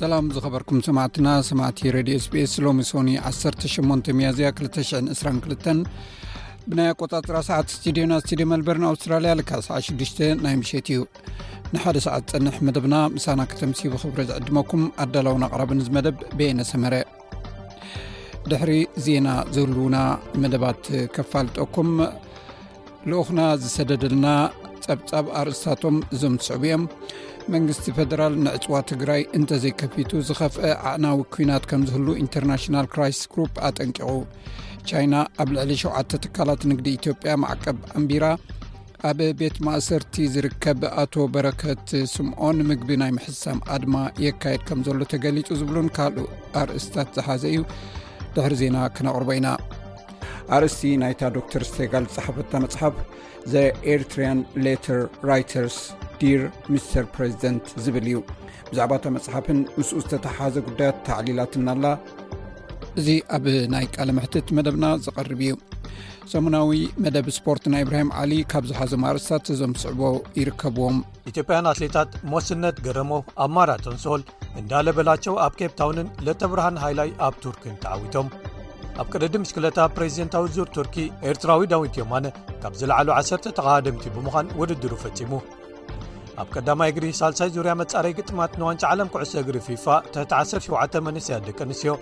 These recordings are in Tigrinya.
ሰላም ዝኸበርኩም ሰማዕትና ሰማዕቲ ረድዮ ስፔስ ሎሚ ሶኒ 18 መያዝያ 222 ብናይ ኣቆጣፅራ ሰዓት ስትድዮና ስትድዮ መልበርን ኣውስትራልያ ልካ ሰዓ 6ዱሽ ናይ ምሸት እዩ ንሓደ ሰዓት ፅንሕ መደብና ምሳና ከተምሲቡ ክብረ ዝዕድመኩም ኣዳላውን ኣቕራብን ዝመደብ ቤየነ ሰመረ ድሕሪ ዜና ዘህልውና መደባት ከፋልጠኩም ልኡኽና ዝሰደደልና ጸብጻብ ኣርእስታቶም እዞም ዝስዕቡ እዮም መንግስቲ ፈደራል ንዕፅዋ ትግራይ እንተዘይከፊቱ ዝኸፍአ ዓዕናዊ ኩናት ከም ዝህሉ ኢንተርናሽናል ክራይስ ግሩፕ ኣጠንቂቑ ቻይና ኣብ ልዕሊ ሸተ ትካላት ንግዲ ኢትዮጵያ ማዕቀብ ኣንቢራ ኣብ ቤት ማእሰርቲ ዝርከብ ኣቶ በረከት ስምዖን ምግቢ ናይ ምሕሳም ኣድማ የካየድ ከም ዘሎ ተገሊጹ ዝብሉን ካልእ ኣርእስታት ዝሓዘ እዩ ድሕሪ ዜና ክነቕርቦ ኢና ኣርእስቲ ናይታ ዶክተር ስቴጋል ዝፀሓፈታ መፅሓፍ ዘ ኤርትርያን ሌተር ራይተርስ ዲር ሚስተር ፕሬዚደንት ዝብል እዩ ብዛዕባ እታ መፅሓፍን ምስኡ ዝተተሓሓዘ ጉዳያት ተዕሊላትና ኣላ እዚ ኣብ ናይ ቃል ምሕትት መደብና ዝቐርብ እዩ ሰሙናዊ መደብ ስፖርት ናይ እብራሂም ዓሊ ካብ ዝሓዞም ኣርስታት እዞም ዝስዕቦ ይርከብዎም ኢትዮጵያን ኣትሌታት ሞስነት ገረሞ ኣብ ማራቶን ሶል እንዳለበላቸው ኣብ ኬፕ ታውንን ለተብርሃን ሃይላይ ኣብ ቱርክን ተዓዊቶም ኣብ ቅደዲ ምስክለታ ፕሬዚደንታዊ ዙር ቱርኪ ኤርትራዊ ዳዊት ዮማነ ካብ ዝለዓሉ ዓሰርተ ተኻሃደምቲ ብምዃን ውድድሩ ፈጺሙ ኣብ ቀዳማይ እግሪ ሳልሳይ ዙርያ መጻረይ ግጥማት ንዋንጫ ዓለም ኩዕሶ እግሪ ፊፋ ትሕቲ 17 መንስያ ደቂ ኣንስትዮ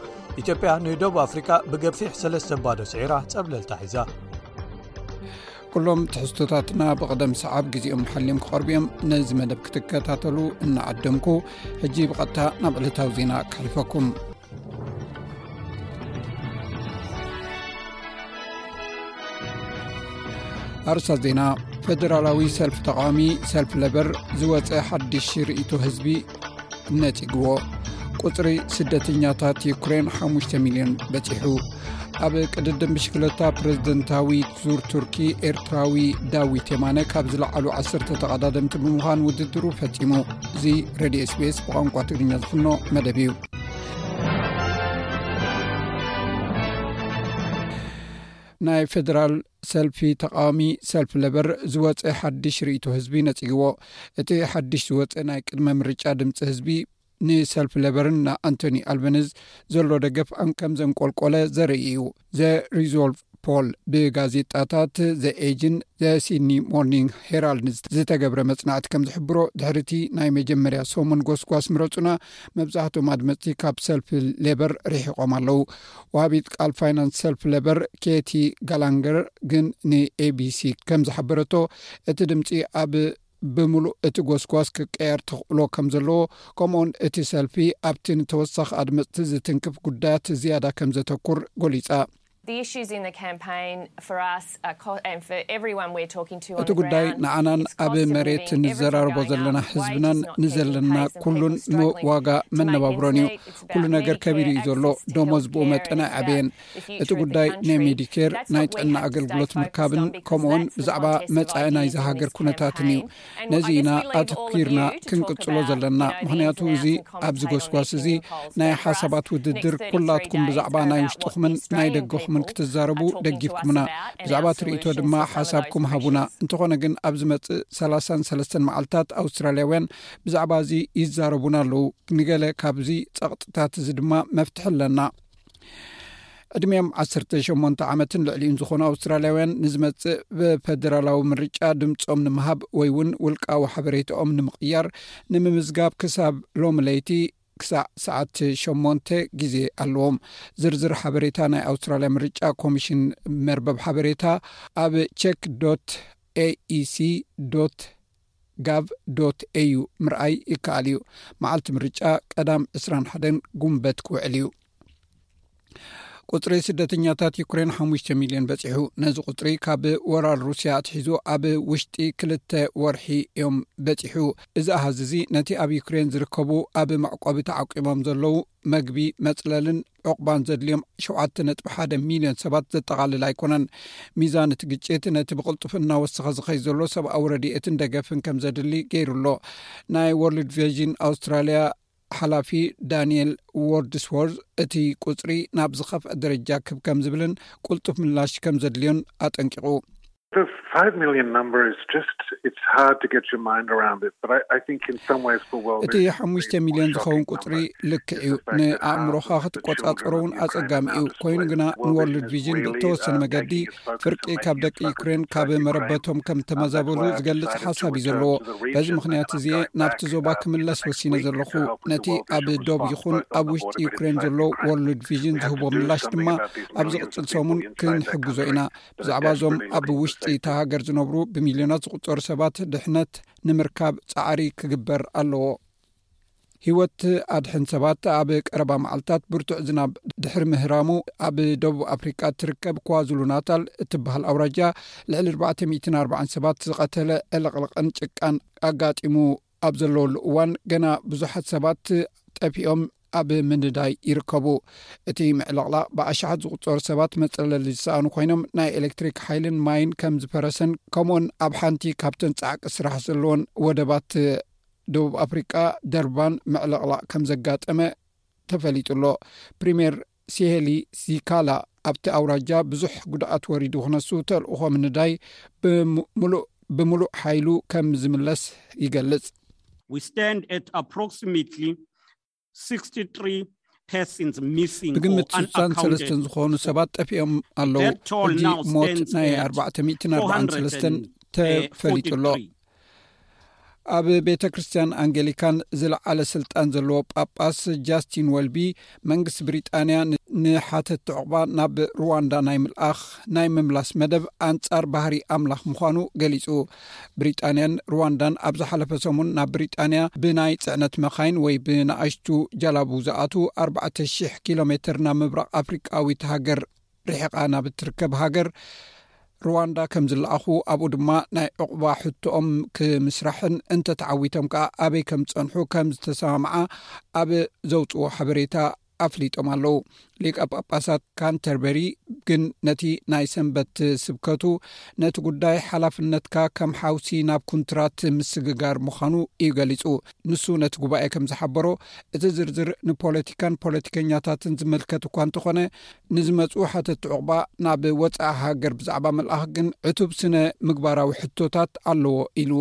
ኢትዮጵያ ንደብ ኣፍሪቃ ብገፊሕ ሰለስተ ባዶ ስዒራ ጸብለልታ ሒዛ ኩሎም ትሕዝቶታትና ብቕደም ሰዓብ ግዜኦም ሓልዮም ክቐርቡ እዮም ነዚ መደብ ክትከታተሉ እናዓደምኩ ሕጂ ብቐጥታ ናብ ዕለታዊ ዜና ክሕልፈኩም ኣርሳት ዜና ፈደራላዊ ሰልፊ ተቃዋሚ ሰልፊ ለበር ዝወፀ ሓድሽ ርእቶ ህዝቢ ነጺግዎ ቁፅሪ ስደተኛታት ዩክሬን ሓሙሽ ሚልዮን በፂሑ ኣብ ቅድድም ብሽክለታ ፕረዚደንታዊ ዙር ቱርኪ ኤርትራዊ ዳዊት የማነ ካብ ዝለዓሉ ዓሰርተ ተቐዳደምቲ ብምዃን ውድድሩ ፈፂሙ እዚ ረድዮ ስቤስ ብቋንቋ ትግርኛ ዝፍኖ መደብ እዩ ናይ ፌደራል ሰልፊ ተቓዋሚ ሰልፊ ለበር ዝወፀ ሓድሽ ርእይቶ ህዝቢ ነፂግዎ። እቲ ሓድሽ ዝወፀ ናይ ቅድመ ምርጫ ድምፂ ህዝቢ ንሰልፊ ለበርን ንኣንቶኒ ኣልበንዝ ዘሎ ደገፍ ከም ዘንቆልቆለ ዘርኢ እዩ። ዘ ሪዞልቭ ፖል ብጋዜጣታት ዘ ኤጅን ዘ ሲድኒ ሞርኒንግ ሄራልድ ዝተገብረ መፅናዕቲ ከም ዝሕብሮ ድሕሪ እቲ ናይ መጀመርያ ሰሙን ጎስጓስ ምረፁና መብዛሕትኦም ኣድመፅቲ ካብ ሰልፊ ሌበር ርሒቖም ኣለው። ወሃቢት ቃል ፋይናንስ ሰልፊ ሌበር ኬቲ ጋላንገር ግን ንኤቢሲ ከም ዝሓበረቶ እቲ ድምፂ ኣብ ብምሉእ እቲ ጎስጓስ ክቀየር ተኽእሎ ከም ዘለዎ ከምኡውን እቲ ሰልፊ ኣብቲ ንተወሳኺ ኣድመፅቲ ዝትንክፍ ጉዳያት ዝያዳ ከም ዘተኩር ጎሊፃ እቲ ጉዳይ ንዓናን ኣብ መሬት ንዘራርቦ ዘለና ህዝብናን ንዘለና ኩሉን ንዋጋ መነባብሮን እዩ ኩሉ ነገር ከቢሩ እዩ ዘሎ ደሞዝ ብኡ መጠን ኣይዕበየን እቲ ጉዳይ ናይ ሜዲኬር ናይ ጥዕና ኣገልግሎት ምርካብን ከምኡውን ብዛዕባ መፃኢ ናይዚ ሃገር ኩነታትን እዩ ነዚ ኢና ኣትኪርና ክንቅፅሎ ዘለና ምክንያቱ እዚ ኣብዚ ጎስጓስ እዚ ናይ ሓሳባት ውድድር ኩላትኩም ብዛዕባ ናይ ውሽጥኹምን ናይ ደገኹምን ክትዛረቡ ደጊፍኩምና ብዛዕባ ትርኢቶ ድማ ሓሳብኩም ሃቡና እንተኾነ ግን ኣብ ዝመፅእ ሰላሳን ሰለስተን መዓልትታት ኣውስትራልያውያን ብዛዕባ እዚ ይዛረቡና ኣለዉ። ንገለ ካብዚ ጸቕጥታት እዚ ድማ መፍትሒ ኣለና። ዕድሜኦም ዓሰርተ ሸሞንተ ዓመትን ልዕሊኡን ዝኾኑ ኣውስትራልያውያን ንዝመጽእ ብፈደራላዊ ምርጫ ድምጾም ንምሃብ ወይ እውን ውልቃዊ ሓበሬታኦም ንምቕያር ንምምዝጋብ ክሳብ ሎሚ ለይቲ ክሳዕ ሰዓት ሸሞንተ ግዜ ኣለዎም ዝርዝር ሓበሬታ ናይ ኣውስትራልያ ምርጫ ኮሚሽን መርበብ ሓበሬታ ኣብ ቸክ ዶት ኤኢሲ ዶት ጋቭ ዶት ኤዩ ምርኣይ ይከኣል እዩ። መዓልቲ ምርጫ ቀዳም ዕስራን ሓደን ጉንበት ክውዕል እዩ። ቁፅሪ ስደተኛታት ዩክሬን ሓሙሽተ ሚልዮን በፂሑ። ነዚ ቁፅሪ ካብ ወራር ሩስያ ኣትሒዙ ኣብ ውሽጢ ክልተ ወርሒ እዮም በፂሑ። እዚ ኣሃዝ እዚ ነቲ ኣብ ዩክሬን ዝርከቡ ኣብ መዕቆቢ ተዓቂቦም ዘለዉ መግቢ መፅለልን ዕቑባን ዘድልዮም ሸውዓተ ነጥቢ ሓደ ሚልዮን ሰባት ዘጠቓልል ኣይኮነን ሚዛን እቲ ግጭት ነቲ ብቕልጡፍ እናወሰኸ ዝኸይ ዘሎ ሰብኣዊ ረድኤትን ደገፍን ከም ዘድሊ ገይሩ ኣሎ ናይ ወርልድ ቨዥን ኣውስትራልያ ሓላፊ ዳንኤል ዎርድስዎር እቲ ቁፅሪ ናብ ዝኸፍአ ደረጃ ክብ ከም ዝብልን ቁልጡፍ ምላሽ ከም ዘድልዮን ኣጠንቂቑ እቲ ሓሙሽተ ሚልዮን ዝኸውን ቁፅሪ ልክዕ እዩ ንኣእምሮኻ ክትቆፃፀሮ እውን ኣፀጋሚ እዩ ኮይኑ ግና ንወርልድ ቪዥን ብእተወሰነ መገዲ ፍርቂ ካብ ደቂ ዩክሬን ካብ መረበቶም ከም እተመዘበሉ ዝገልፅ ሓሳብ እዩ ዘለዎ በዚ ምክንያት እዚ ናብቲ ዞባ ክምለስ ወሲነ ዘለኹ ነቲ ኣብ ዶብ ይኹን ኣብ ውሽጢ ዩክሬን ዘሎ ወርልድ ቪዥን ዝህቦ ምላሽ ድማ ኣብ ዝቕፅል ሰሙን ክንሕግዞ ኢና ብዛዕባ እዞም ኣብ ውሽጢ እታ ሃገር ዝነብሩ ብሚልዮናት ዝቁፀሩ ሰባት ድሕነት ንምርካብ ፃዕሪ ክግበር ኣለዎ ሂወት ኣድሕን ሰባት ኣብ ቀረባ መዓልትታት ብርቱዕ ዝናብ ድሕሪ ምህራሙ ኣብ ደቡብ ኣፍሪቃ እትርከብ ክዋዝሉ ናታል እትበሃል ኣውራጃ ልዕሊ 440 ሰባት ዝቐተለ ዕልቕልቕን ጭቃን ኣጋጢሙ ኣብ ዘለወሉ እዋን ገና ብዙሓት ሰባት ጠፊኦም ኣብ ምንዳይ ይርከቡ። እቲ ምዕልቕላቕ ብኣሽሓት ዝቑፀሩ ሰባት መፅለሊ ዝሰኣኑ ኮይኖም ናይ ኤሌክትሪክ ሓይልን ማይን ከም ዝፈረሰን ከምኡውን ኣብ ሓንቲ ካብተን ፃዕቂ ስራሕ ዘለወን ወደባት ደቡብ ኣፍሪቃ ደርባን ምዕልቕላቕ ከም ዘጋጠመ ተፈሊጡ ኣሎ። ፕሪሜር ሲሄሊ ሲካላ ኣብቲ ኣውራጃ ብዙሕ ጉድኣት ወሪዱ ክነሱ ተልእኾ ምንዳይ ብምሉእ ብምሉእ ሓይሉ ከም ዝምለስ ይገልጽ። ብግምት ስሳን ሰለስተን ዝኾኑ ሰባት ጠፊኦም ኣለዉ ሕጂ ሞት ናይ ኣርባዕተ ሚእትን ኣርባዓን ሰለስተን ተፈሊጡ ኣሎ ኣብ ቤተ ክርስትያን ኣንገሊካን ዝለዓለ ስልጣን ዘለዎ ጳጳስ ጃስቲን ወልቢ መንግስቲ ብሪጣንያ ንሓተቲ ዕቑባ ናብ ሩዋንዳ ናይ ምልኣኽ ናይ ምምላስ መደብ ኣንጻር ባህሪ ኣምላኽ ምዃኑ ገሊጹ ብሪጣንያን ሩዋንዳን ኣብ ዝሓለፈ ሰሙን ናብ ብሪጣንያ ብናይ ፅዕነት መኻይን ወይ ብንኣሽቱ ጃላቡ ዝኣት 4,00ኪሎ ሜትር ናብ ምብራቅ ኣፍሪቃዊት ሃገር ርሒቓ ናብ እትርከብ ሃገር ሩዋንዳ ከም ዝለኣኹ ኣብኡ ድማ ናይ ዕቑባ ሕቶኦም ክምስራሕን እንተተዓዊቶም ከኣ ኣበይ ከም ዝፀንሑ ከም ዝተሰማምዓ ኣብ ዘውፅዎ ሓበሬታ ኣፍሊጦም ኣለዉ ሊቀ ጳጳሳት ካንተርበሪ ግን ነቲ ናይ ሰንበት ስብከቱ ነቲ ጉዳይ ሓላፍነትካ ከም ሓውሲ ናብ ኩንትራት ምስግጋር ምዃኑ እዩ ገሊጹ ንሱ ነቲ ጉባኤ ከም ዝሓበሮ እቲ ዝርዝር ንፖለቲካን ፖለቲከኛታትን ዝመልከት እኳ እንተኾነ ንዝመጹ ሓተቲ ዑቕባ ናብ ወጻኢ ሃገር ብዛዕባ ምልኣኽ ግን ዕቱብ ስነ ምግባራዊ ሕቶታት ኣለዎ ኢሉ።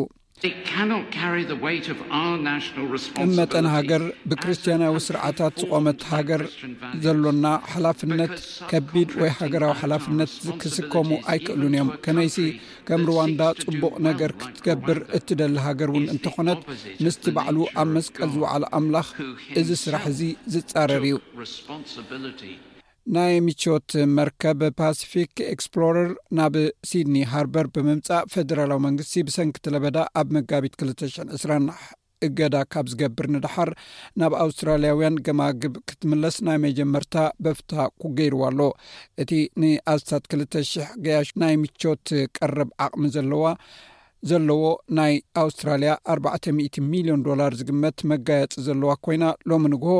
ከም መጠን ሃገር ብክርስትያናዊ ስርዓታት ዝቖመት ሃገር ዘሎና ሓላፍነት ከቢድ ወይ ሃገራዊ ሓላፍነት ክስከሙ ኣይክእሉን እዮም። ከመይሲ ከም ሩዋንዳ ፅቡቕ ነገር ክትገብር እትደሊ ሃገር እውን እንተኾነት ምስቲ ባዕሉ ኣብ መስቀል ዝወዓለ ኣምላኽ እዚ ስራሕ እዚ ዝፃረር እዩ። ናይ ምቾት መርከብ ፓሲፊክ ኤክስፕሎረር ናብ ሲድኒ ሃርበር ብምምፃእ ፌደራላዊ መንግስቲ ብሰንኪቲ ለበዳ ኣብ መጋቢት 220 እገዳ ካብ ዝገብር ንደሓር ናብ ኣውስትራልያውያን ገማግብ ክትምለስ ናይ መጀመርታ በፍታ ኩገይርዋ ኣሎ እቲ ንኣስታት 2ልተ00 ገያሽ ናይ ምቾት ቀረብ ዓቕሚ ዘለዋ ዘለዎ ናይ ኣውስትራልያ ኣተ00 ሚልዮን ዶላር ዝግመት መጋየፂ ዘለዋ ኮይና ሎሚ ንግሆ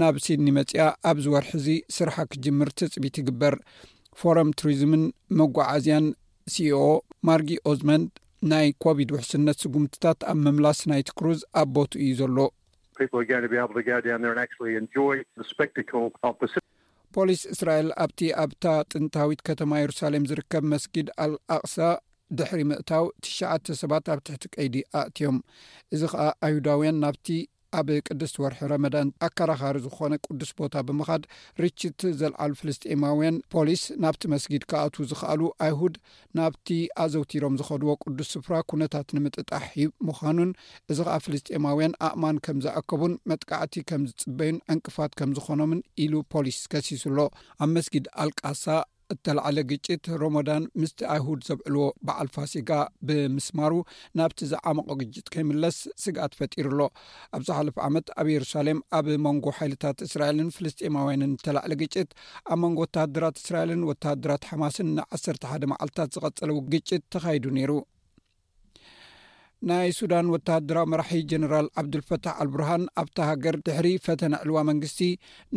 ናብ ሲድኒ መፅኣ ኣብዚ ወርሒ እዚ ስርሓ ክጅምር ትፅቢት ይግበር ፎረም ቱሪዝምን መጓዓዝያን ሲኢኦ ማርጊ ኦዝመንድ ናይ ኮቪድ ውሕስነት ስጉምትታት ኣብ ምምላስ ናይቲ ክሩዝ ኣብ ቦትኡ እዩ ዘሎ። ፖሊስ እስራኤል ኣብቲ ኣብታ ጥንታዊት ከተማ የሩሳሌም ዝርከብ መስጊድ ኣል ኣቅሳ ድሕሪ ምእታው ትሽዓተ ሰባት ኣብ ትሕቲ ቀይዲ ኣእትዮም። እዚ ከኣ ኣይሁዳውያን ናብቲ ኣብ ቅድስቲ ወርሒ ረመዳን ኣከራኻሪ ዝኾነ ቅዱስ ቦታ ብምኻድ ርችት ዘልዓሉ ፍልስጤማውያን፣ ፖሊስ ናብቲ መስጊድ ክኣትዉ ዝኸኣሉ ኣይሁድ ናብቲ ኣዘውቲሮም ዝኸድዎ ቅዱስ ስፍራ ኩነታት ንምጥጣሕ ሂብ ምዃኑን እዚ ኸኣ ፍልስጤማውያን ኣእማን ከም ዝኣከቡን መጥቃዕቲ ከም ዝጽበዩን ዕንቅፋት ከም ዝኾኖምን ኢሉ ፖሊስ ከሲሱ ኣሎ። ኣብ መስጊድ ኣልቃሳ እተላዕለ ግጭት ሮሞዳን ምስቲ ኣይሁድ ዘብዕልዎ በዓል ፋሲጋ ብምስማሩ ናብቲ ዝዓመቖ ግጭት ከይምለስ ስግኣት ፈጢሩ ኣሎ ኣብ ዝሓለፈ ዓመት ኣብ የሩሳሌም ኣብ መንጎ ሓይልታት እስራኤልን ፍልስጤማውያንን እተላዕለ ግጭት ኣብ መንጎ ወተሃደራት እስራኤልን ወተሃደራት ሓማስን ን1ሓ መዓልትታት ዝቐጸለው ግጭት ተኻይዱ ነይሩ ናይ ሱዳን ወተሃደራዊ መራሒ ጀነራል ዓብዱልፈታሕ ኣልቡርሃን ኣብታ ሃገር ድሕሪ ፈተነ ዕልዋ መንግስቲ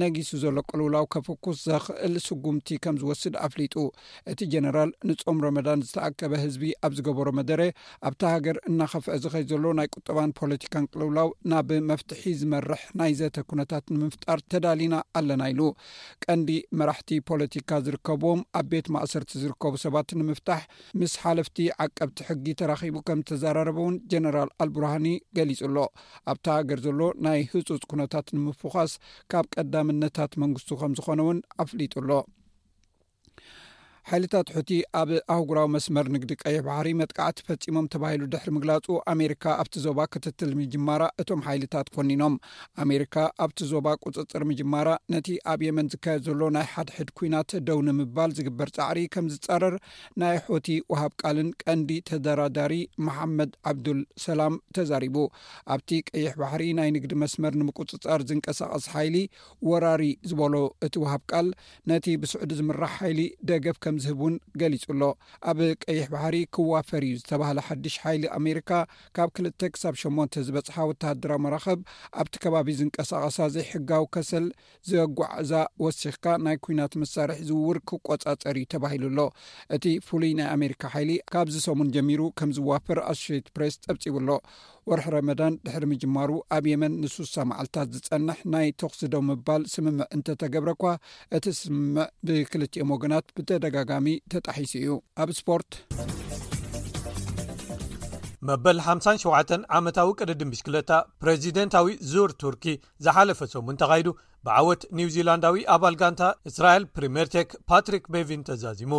ነጊሱ ዘሎ ቅልውላው ከፍኩስ ዘኽእል ስጉምቲ ከም ዝወስድ ኣፍሊጡ እቲ ጀነራል ንጾም ረመዳን ዝተኣከበ ህዝቢ ኣብ ዝገበሮ መደረ ኣብታ ሃገር እናኸፍዐ ዝኸይ ዘሎ ናይ ቁጠባን ፖለቲካን ቅልውላው ናብ መፍትሒ ዝመርሕ ናይ ዘተ ኩነታት ንምፍጣር ተዳሊና ኣለና ኢሉ ቀንዲ መራሕቲ ፖለቲካ ዝርከብዎም ኣብ ቤት ማእሰርቲ ዝርከቡ ሰባት ንምፍታሕ ምስ ሓለፍቲ ዓቀብቲ ሕጊ ተራኺቡ ከም ዝተዘራረበ እውን ጀነራል ኣልቡርሃኒ ገሊጹ ኣሎ። ኣብታ ሃገር ዘሎ ናይ ህጹጽ ኩነታት ንምፍዃስ ካብ ቀዳምነታት መንግስቱ ከም ዝኾነ እውን ኣፍሊጡ ኣሎ። ሓይልታት ሑቲ ኣብ ኣህጉራዊ መስመር ንግዲ ቀይሕ ባሕሪ መጥቃዕቲ ፈጺሞም ተባሂሉ ድሕሪ ምግላጹ ኣሜሪካ ኣብቲ ዞባ ክትትል ምጅማራ እቶም ሓይልታት ኮኒኖም። ኣሜሪካ ኣብቲ ዞባ ቁጽጽር ምጅማራ ነቲ ኣብ የመን ዝካየድ ዘሎ ናይ ሓድሕድ ኲናት ደው ንምባል ዝግበር ጻዕሪ ከም ዝጻረር ናይ ሑቲ ወሃብ ቃልን ቀንዲ ተደራዳሪ መሓመድ ዓብዱል ሰላም ተዛሪቡ። ኣብቲ ቀይሕ ባሕሪ ናይ ንግዲ መስመር ንምቁጽጻር ዝንቀሳቐስ ሓይሊ ወራሪ ዝበሎ እቲ ወሃብ ቃል፣ ነቲ ብስዑዲ ዝምራሕ ሓይሊ ደገፍ ከምዝህብ እውን ገሊጹ ኣሎ። ኣብ ቀይሕ ባሕሪ ክዋፈር እዩ ዝተባህለ ሓድሽ ሓይሊ ኣሜሪካ፣ ካብ ክልተ ክሳብ ሸሞንተ ዝበጽሓ ወተሃደራዊ መራኽብ ኣብቲ ከባቢ ዝንቀሳቐሳ ዘይሕጋዊ ከሰል ዘጓዕዛ ወሲኽካ ናይ ኲናት መሳርሒ ዝውውር ክቆጻጸር እዩ ተባሂሉ ኣሎ። እቲ ፍሉይ ናይ ኣሜሪካ ሓይሊ ካብዚ ሰሙን ጀሚሩ ከም ዝዋፈር ኣሶሸይትድ ፕሬስ ጸብጺቡ ኣሎ። ወርሒ ረመዳን ድሕሪ ምጅማሩ ኣብ የመን ንሱሳ መዓልታት ዝጸንሕ ናይ ተዅሲ ደው ምባል ስምምዕ እንተተገብረ እኳ እቲ ስምምዕ ብክልቲኦም ወገናት ብተደጋጋሚ ተጣሒሱ እዩ። ኣብ ስፖርት መበል ሓምሳን ሸውዓተን ዓመታዊ ቅድድም ብሽክለታ ፕረዚደንታዊ ዙር ቱርኪ ዝሓለፈ ሰሙን ተኻይዱ ብዓወት ኒውዚላንዳዊ ኣባል ጋንታ እስራኤል ፕሪሜርቴክ ፓትሪክ ቤቪን ተዛዚሙ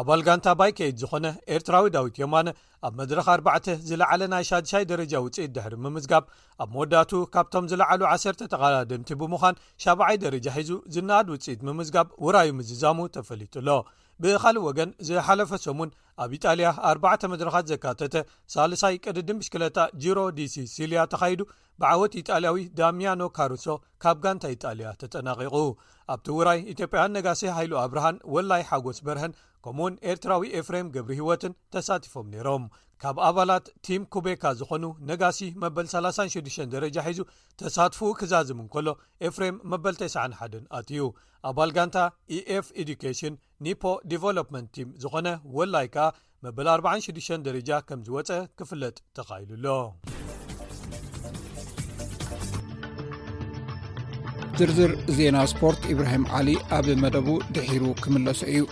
ኣባል ጋንታ ባይከይድ ዝኾነ ኤርትራዊ ዳዊት ዮማነ ኣብ መድረኽ ኣርባዕተ ዝለዓለ ናይ ሻድሻይ ደረጃ ውፅኢት ድሕሪ ምምዝጋብ ኣብ መወዳቱ ካብቶም ዝለዓሉ ዓሰርተ ተቓዳደምቲ ብምዃን ሻብዓይ ደረጃ ሒዙ ዝነኣድ ውፅኢት ምምዝጋብ ውራዩ ምዝዛሙ ተፈሊጡ ኣሎ ብኻልእ ወገን ዝሓለፈ ሰሙን ኣብ ኢጣልያ ኣርባዕተ መድረኻት ዘካተተ ሳልሳይ ቅድድም ብሽክለታ ጅሮ ዲሲሲልያ ተኻይዱ ብዓወት ኢጣልያዊ ዳሚያኖ ካሩሶ ካብ ጋንታ ኢጣልያ ተጠናቒቑ ኣብቲ ውራይ ኢትዮጵያውያን ነጋሴ ሃይሉ ኣብርሃን ወላይ ሓጎስ በርሀን ከምኡ ውን ኤርትራዊ ኤፍሬም ገብሪ ህይወትን ተሳቲፎም ነይሮም ካብ ኣባላት ቲም ኩቤካ ዝኾኑ ነጋሲ መበል 36 ደረጃ ሒዙ ተሳትፉኡ ክዛዝም እንከሎ ኤፍሬም መበል 91 ኣትዩ ኣባል ጋንታ ኤኤፍ ኤዱኬሽን ኒፖ ዲቨሎፕመንት ቲም ዝኾነ ወላይ ከኣ መበል 46 ደረጃ ከም ዝወፀ ክፍለጥ ተኻኢሉ ኣሎ ዝርዝር ዜና ስፖርት ኢብራሂም ዓሊ ኣብ መደቡ ድሒሩ ክምለሱ እዩ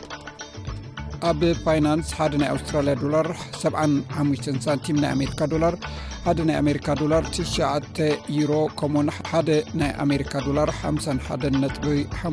ኣብ ፋይናንስ ሓደ ናይ ኣውስትራልያ ዶላር 75 ሳንቲም ናይ ኣሜሪካ ዶላር ሓደ ናይ ኣሜሪካ ዶላር 9ሸ ዩሮ ከምኡውን ሓደ ናይ ኣሜሪካ ዶላር 51 ነጥ ሓ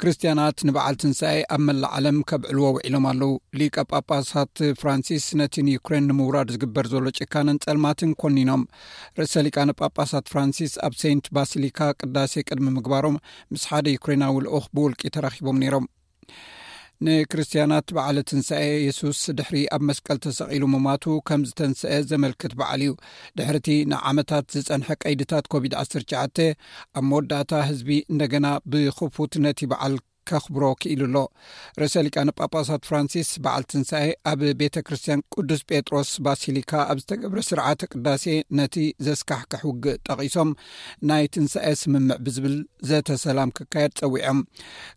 ክርስትያናት ንበዓል ትንሳኤ ኣብ መላእ ዓለም ከብዕልዎ ውዒሎም ኣለው ሊቀ ጳጳሳት ፍራንሲስ ነቲ ንዩክሬን ንምውራድ ዝግበር ዘሎ ጭካንን ጸልማትን ኮኒኖም ርእሰ ሊቃነ ጳጳሳት ፍራንሲስ ኣብ ሰንት ባሲሊካ ቅዳሴ ቅድሚ ምግባሮም ምስ ሓደ ዩክሬናዊ ልኡኽ ብውልቂ ተራኪቦም ነይሮም ንክርስትያናት በዓለ ትንሳኤ የሱስ ድሕሪ ኣብ መስቀል ተሰቒሉ ምማቱ ከም ዝተንስአ ዘመልክት በዓል እዩ ድሕሪ እቲ ንዓመታት ዝፀንሐ ቀይድታት ኮቪድ 19 ኣብ መወዳእታ ህዝቢ እንደገና ብክፉት ነቲ በዓል ከኽብሮ ክኢሉ ኣሎ ርእሰ ሊቃነ ጳጳሳት ፍራንሲስ በዓል ትንሳኤ ኣብ ቤተ ክርስትያን ቅዱስ ጴጥሮስ ባሲሊካ ኣብ ዝተገብረ ስርዓተ ቅዳሴ ነቲ ዘስካሕክሕ ውግእ ጠቒሶም ናይ ትንሳኤ ስምምዕ ብዝብል ዘተ ሰላም ክካየድ ፀዊዖም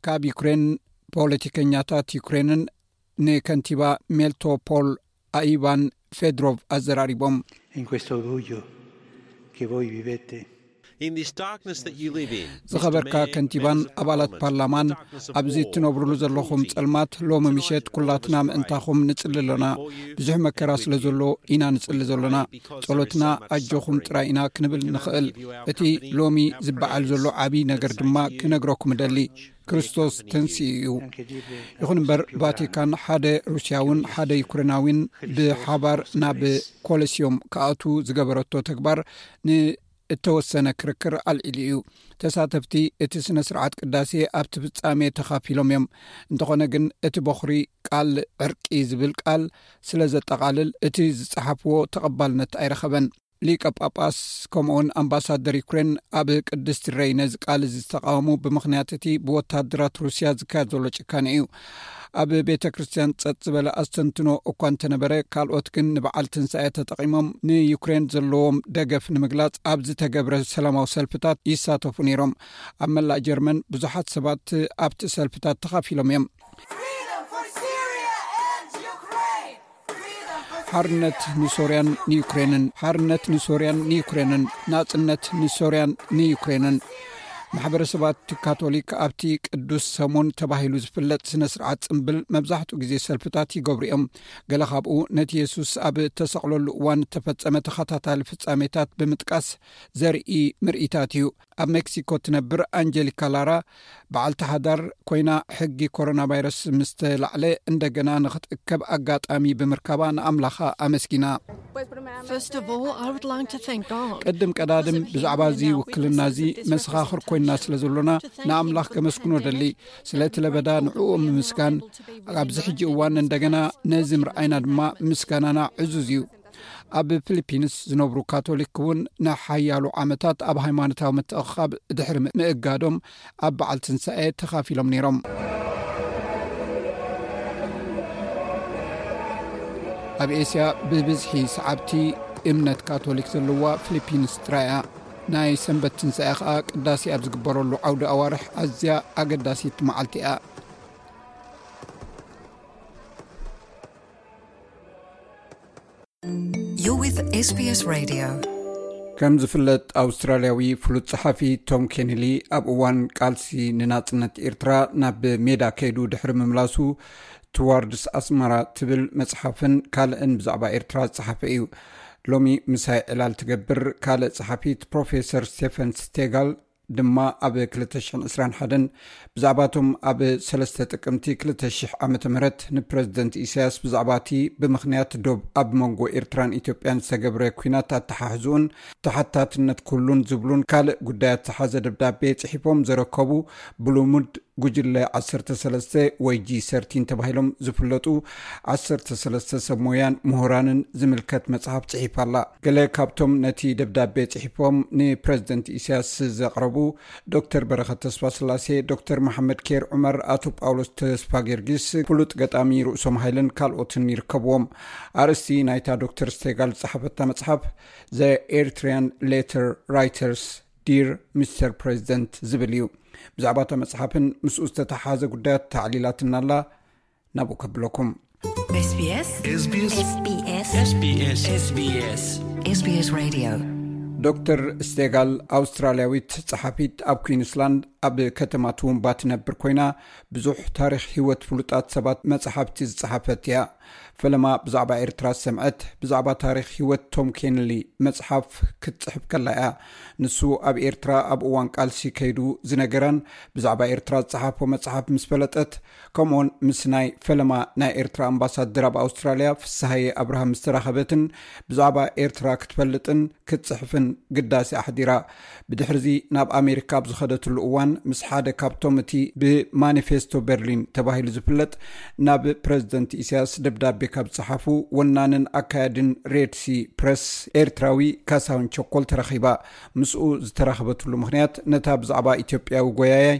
ካብ ዩክሬን ፖለቲከኛታት ዩክሬንን ንከንቲባ ሜልቶፖል ኣይቫን ፌድሮቭ ኣዘራሪቦም ዝኸበርካ ከንቲባን ኣባላት ፓርላማን ኣብዚ እትነብርሉ ዘለኹም ፀልማት ሎሚ ምሸት ኩላትና ምእንታኹም ንፅሊ ኣሎና ብዙሕ መከራ ስለ ዘሎ ኢና ንፅሊ ዘሎና ጸሎትና ኣጆኹም ጥራይ ኢና ክንብል ንኽእል እቲ ሎሚ ዝበዓል ዘሎ ዓብዪ ነገር ድማ ክነግረኩም እደሊ ክርስቶስ ተንስኡ እዩ ይኹን እምበር ቫቲካን ሓደ ሩስያውን ሓደ ዩክሬናዊን ብሓባር ናብ ኮለስዮም ክኣት ዝገበረቶ ተግባር ን እተወሰነ ክርክር ኣልዒሉ እዩ ተሳተፍቲ እቲ ስነ ስርዓት ቅዳሴ ኣብቲ ፍጻሜ ተኻፊሎም እዮም እንተኾነ ግን እቲ በኹሪ ቃል ዕርቂ ዝብል ቃል ስለ ዘጠቓልል እቲ ዝጸሓፍዎ ተቐባልነት ኣይረኸበን ሊቀ ጳጳስ ከምኡ ውን ኣምባሳደር ዩክሬን ኣብ ቅድስቲ ረይ ነዚ ቃል እዚ ዝተቃወሙ ብምኽንያት እቲ ብወታደራት ሩስያ ዝካየድ ዘሎ ጭካነ እዩ ኣብ ቤተ ክርስትያን ጸጥ ዝበለ ኣስተንትኖ እኳ እንተነበረ ካልኦት ግን ንበዓል ትንሳኤ ተጠቒሞም ንዩክሬን ዘለዎም ደገፍ ንምግላጽ ኣብ ዝተገብረ ሰላማዊ ሰልፍታት ይሳተፉ ነይሮም ኣብ መላእ ጀርመን ብዙሓት ሰባት ኣብቲ ሰልፍታት ተኻፊሎም እዮም ሓርነት ንሶርያን ንዩክሬንን ሓርነት ንሶርያን ንዩክሬንን ናጽነት ንሶርያን ንዩክሬንን ማሕበረሰባት ካቶሊክ ኣብቲ ቅዱስ ሰሙን ተባሂሉ ዝፍለጥ ስነ ስርዓት ፅምብል መብዛሕትኡ ግዜ ሰልፍታት ይገብሩ እዮም ገለ ካብኡ ነቲ የሱስ ኣብ እተሰቕለሉ እዋን እተፈፀመ ተኸታታሊ ፍፃሜታት ብምጥቃስ ዘርኢ ምርኢታት እዩ ኣብ ሜክሲኮ እትነብር ኣንጀሊካ ላራ በዓልቲ ሓዳር ኮይና ሕጊ ኮሮና ቫይረስ ምስ ተላዕለ እንደገና ንክትእከብ ኣጋጣሚ ብምርካባ ንኣምላኻ ኣመስጊና። ቅድም ቀዳድም ብዛዕባ እዚ ውክልና እዚ መሰኻኽር ኮይንና ስለ ዘሎና ንኣምላኽ ከመስግኖ ደሊ ስለ እቲ ለበዳ ንዕኡ ምምስጋን ኣብዚ ሕጂ እዋን እንደገና ነዚ ምርኣይና ድማ ምስጋናና ዕዙዝ እዩ። ኣብ ፊሊፒንስ ዝነብሩ ካቶሊክ እውን ንሓያሉ ዓመታት ኣብ ሃይማኖታዊ ምትእኽኻብ ድሕሪ ምእጋዶም ኣብ በዓል ትንሳኤ ተኻፊሎም ነይሮም ኣብ ኤስያ ብብዝሒ ሰዓብቲ እምነት ካቶሊክ ዘለዋ ፊሊፒንስ ጥራይ እያ ናይ ሰንበት ትንሳኤ ከዓ ቅዳሴ ኣብ ዝግበረሉ ዓውዲ ኣዋርሕ ኣዝያ ኣገዳሲት መዓልቲ እያ ከም ዝፍለጥ ኣውስትራልያዊ ፍሉጥ ጸሓፊ ቶም ኬንሊ ኣብ እዋን ቃልሲ ንናጽነት ኤርትራ ናብ ሜዳ ከይዱ ድሕሪ ምምላሱ ቱዋርድስ ኣስማራ ትብል መጽሓፍን ካልእን ብዛዕባ ኤርትራ ዝጸሓፈ እዩ ሎሚ ምሳይ ዕላል ትገብር ካልእ ጸሓፊት ፕሮፌሰር ስቴፈን ስቴጋል ድማ ኣብ ክልተ ሽሕን ዕስራን ሓደን ብዛዕባ እቶም ኣብ ሰለስተ ጥቅምቲ ክልተ ሽሕ ዓመተ ምህረት ንፕረዚደንት ኢሳያስ ብዛዕባ እቲ ብምኽንያት ዶብ ኣብ መንጎ ኤርትራን ኢትዮጵያን ዝተገብረ ኲናት ኣተሓሕዝኡን ተሓታትነት ኩሉን ዝብሉን ካልእ ጉዳያት ዝሓዘ ደብዳቤ ጽሒፎም ዘረከቡ ብልሙድ ጉጅለ ዓሰርተ ሰለስተ ወይ ጂ ሰርቲን ተባሂሎም ዝፍለጡ ዓሰርተ ሰለስተ ሰብ ሞያን ምሁራንን ዝምልከት መጽሓፍ ጽሒፋ ኣላ። ገለ ካብቶም ነቲ ደብዳቤ ጽሒፎም ንፕረዚደንት ኢሳያስ ዘቕረቡ ዶክተር በረኸት ተስፋስላሴ፣ ዶክተር መሓመድ ኬር ዑመር፣ ኣቶ ጳውሎስ ተስፋጌርጊስ፣ ፍሉጥ ገጣሚ ርእሶም ሃይለን ካልኦትን ይርከብዎም። ኣርእስቲ ናይታ ዶክተር ስቴጋል ዝጸሓፈታ መጽሓፍ ዘ ኤርትርያን ሌተር ራይተርስ ዲር ሚስተር ፕረዚደንት ዝብል እዩ። ብዛዕባ እታ መጽሓፍን ምስኡ ዝተተሓሓዘ ጉዳያት ተዕሊላትና ኣላ። ናብኡ ከብለኩም ዶክተር ስቴጋል ኣውስትራልያዊት ጸሓፊት ኣብ ኩንስላንድ ኣብ ከተማት ውንባ ትነብር ኮይና ብዙሕ ታሪክ ሂወት ፍሉጣት ሰባት መፅሓፍቲ ዝፀሓፈት እያ ፈለማ ብዛዕባ ኤርትራ ዝሰምዐት ብዛዕባ ታሪክ ሂወት ቶም ኬንሊ መፅሓፍ ክትፅሕፍ ከላ እያ ንሱ ኣብ ኤርትራ ኣብ እዋን ቃልሲ ከይዱ ዝነገራን ብዛዕባ ኤርትራ ዝፀሓፎ መፅሓፍ ምስ ፈለጠት ከምኡውን ምስ ናይ ፈለማ ናይ ኤርትራ ኣምባሳደር ኣብ ኣውስትራልያ ፍስሃየ ኣብርሃ ምስ ተራኸበትን ብዛዕባ ኤርትራ ክትፈልጥን ክትጽሕፍን ግዳሲ ኣሕዲራ ብድሕርዚ ናብ ኣሜሪካ ኣብ ዝኸደትሉ እዋን ምስ ሓደ ካብቶም እቲ ብማኒፌስቶ በርሊን ተባሂሉ ዝፍለጥ ናብ ፕረዚደንት ኢሳያስ ደብዳቤ ካብ ዝጸሓፉ ወናንን ኣካያድን ሬድሲ ፕረስ ኤርትራዊ ካሳውን ቸኮል ተረኺባ ምስኡ ዝተራኸበትሉ ምክንያት ነታ ብዛዕባ ኢትዮጵያዊ ጎያያይ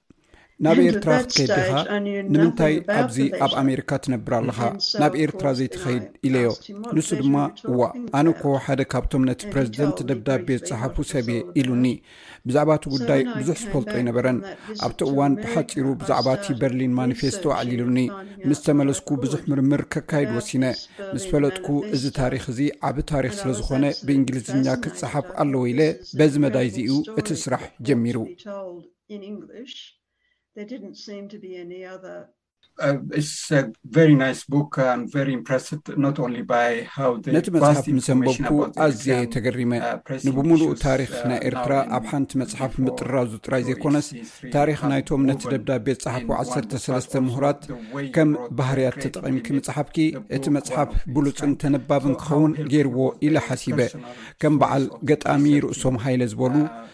ናብ ኤርትራ ክትከይድ ዲኻ ንምንታይ ኣብዚ ኣብ ኣሜሪካ ትነብር ኣለኻ ናብ ኤርትራ ዘይትኸይድ ኢለዮ ንሱ ድማ እዋ ኣነ ኮ ሓደ ካብቶም ነቲ ፕረዚደንት ደብዳቤ ዝፀሓፉ ሰብ እየ ኢሉኒ ብዛዕባ እቲ ጉዳይ ብዙሕ ዝፈልጦ ኣይነበረን ኣብቲ እዋን ብሓፂሩ ብዛዕባ እቲ በርሊን ማኒፌስቶ ኣዕሊሉኒ ምስ ተመለስኩ ብዙሕ ምርምር ከካይድ ወሲነ ምስ ፈለጥኩ እዚ ታሪክ እዚ ዓብ ታሪክ ስለዝኾነ ብእንግሊዝኛ ክፀሓፍ ኣለዎ ኢለ በዚ መዳይ እዚ እዩ እቲ ስራሕ ጀሚሩ in English. There didn't seem to be any other. Uh, it's a very nice book. I'm very impressed not only by how the ነቲ መጽሓፍ ምስ ኣንበብኩ ኣዝየ ተገሪመ ንብምሉእ ታሪክ ናይ ኤርትራ ኣብ ሓንቲ መጽሓፍ ምጥራዙ ጥራይ ዘይኮነስ ታሪክ ናይቶም ነቲ ደብዳቤ ዝጸሓፉ 13 ምሁራት ከም ባህርያት ተጠቒምኪ ምጽሓፍኪ እቲ መጽሓፍ ብሉፅን ተነባብን ክኸውን ገይርዎ ኢለ ሓሲበ ከም በዓል ገጣሚ ርእሶም ሃይለ ዝበሉ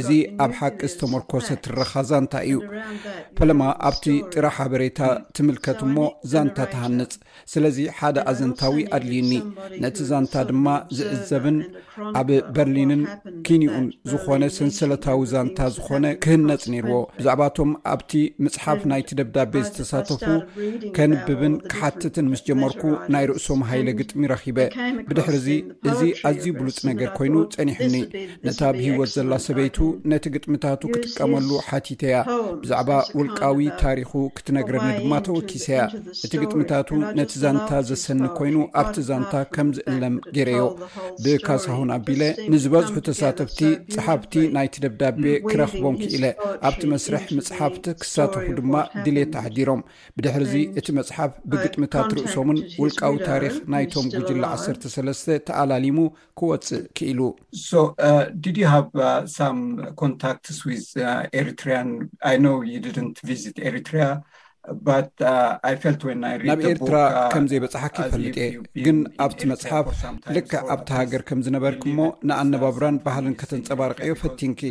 እዚ ኣብ ሓቂ ዝተመርኮሰ ትረኻ ዛንታ እዩ ፈለማ ኣብቲ ጥረ ሓበሬታ ትምልከት እሞ ዛንታ ትሃንፅ ስለዚ ሓደ ኣዘንታዊ ኣድልዩኒ ነቲ ዛንታ ድማ ዝዕዘብን ኣብ በርሊንን ኪንኡን ዝኾነ ሰንሰለታዊ ዛንታ ዝኾነ ክህነፅ ነይርዎ ብዛዕባ እቶም ኣብቲ ምፅሓፍ ናይቲ ደብዳቤ ዝተሳተፉ ከንብብን ክሓትትን ምስ ጀመርኩ ናይ ርእሶም ሃይለ ግጥሚ ረኺበ ብድሕር እዚ እዚ ኣዝዩ ብሉጽ ነገር ኮይኑ ጸኒሑኒ ነታ ብ ሂወት ዘላ ሰበይቱ ነቲ ግጥምታቱ ክጥቀመሉ ሓቲተያ ብዛዕባ ውልቃዊ ታሪኹ ክትነግረኒ ድማ ተወኪሰያ እቲ ግጥምታቱ ነቲ ዛንታ ዘሰኒ ኮይኑ ኣብቲ ዛንታ ከም ዝእለም ገይረዮ ብካሳሁን ኣቢለ ንዝበዝሑ ተሳተፍቲ ጸሓፍቲ ናይቲ ደብዳቤ ክረክቦም ክኢለ ኣብቲ መስርሕ ምጽሓፍቲ ክሳተፉ ድማ ድሌት ኣሕዲሮም ብድሕርዚ እቲ መጽሓፍ ብግጥምታት ርእሶምን ውልቃዊ ታሪኽ ናይቶም ጉጅላ 13 ተኣላሊሙ ክወጽእ ክኢሉ ናብ ኤርትራ ከም ዘይበጽሓኪ ይፈልጥ እየ ግን ኣብቲ መጽሓፍ ልክዕ ኣብቲ ሃገር ከም ዝነበርክ እሞ ንኣነባብራን ባህልን ከተንጸባርቀዮ ፈቲንኪ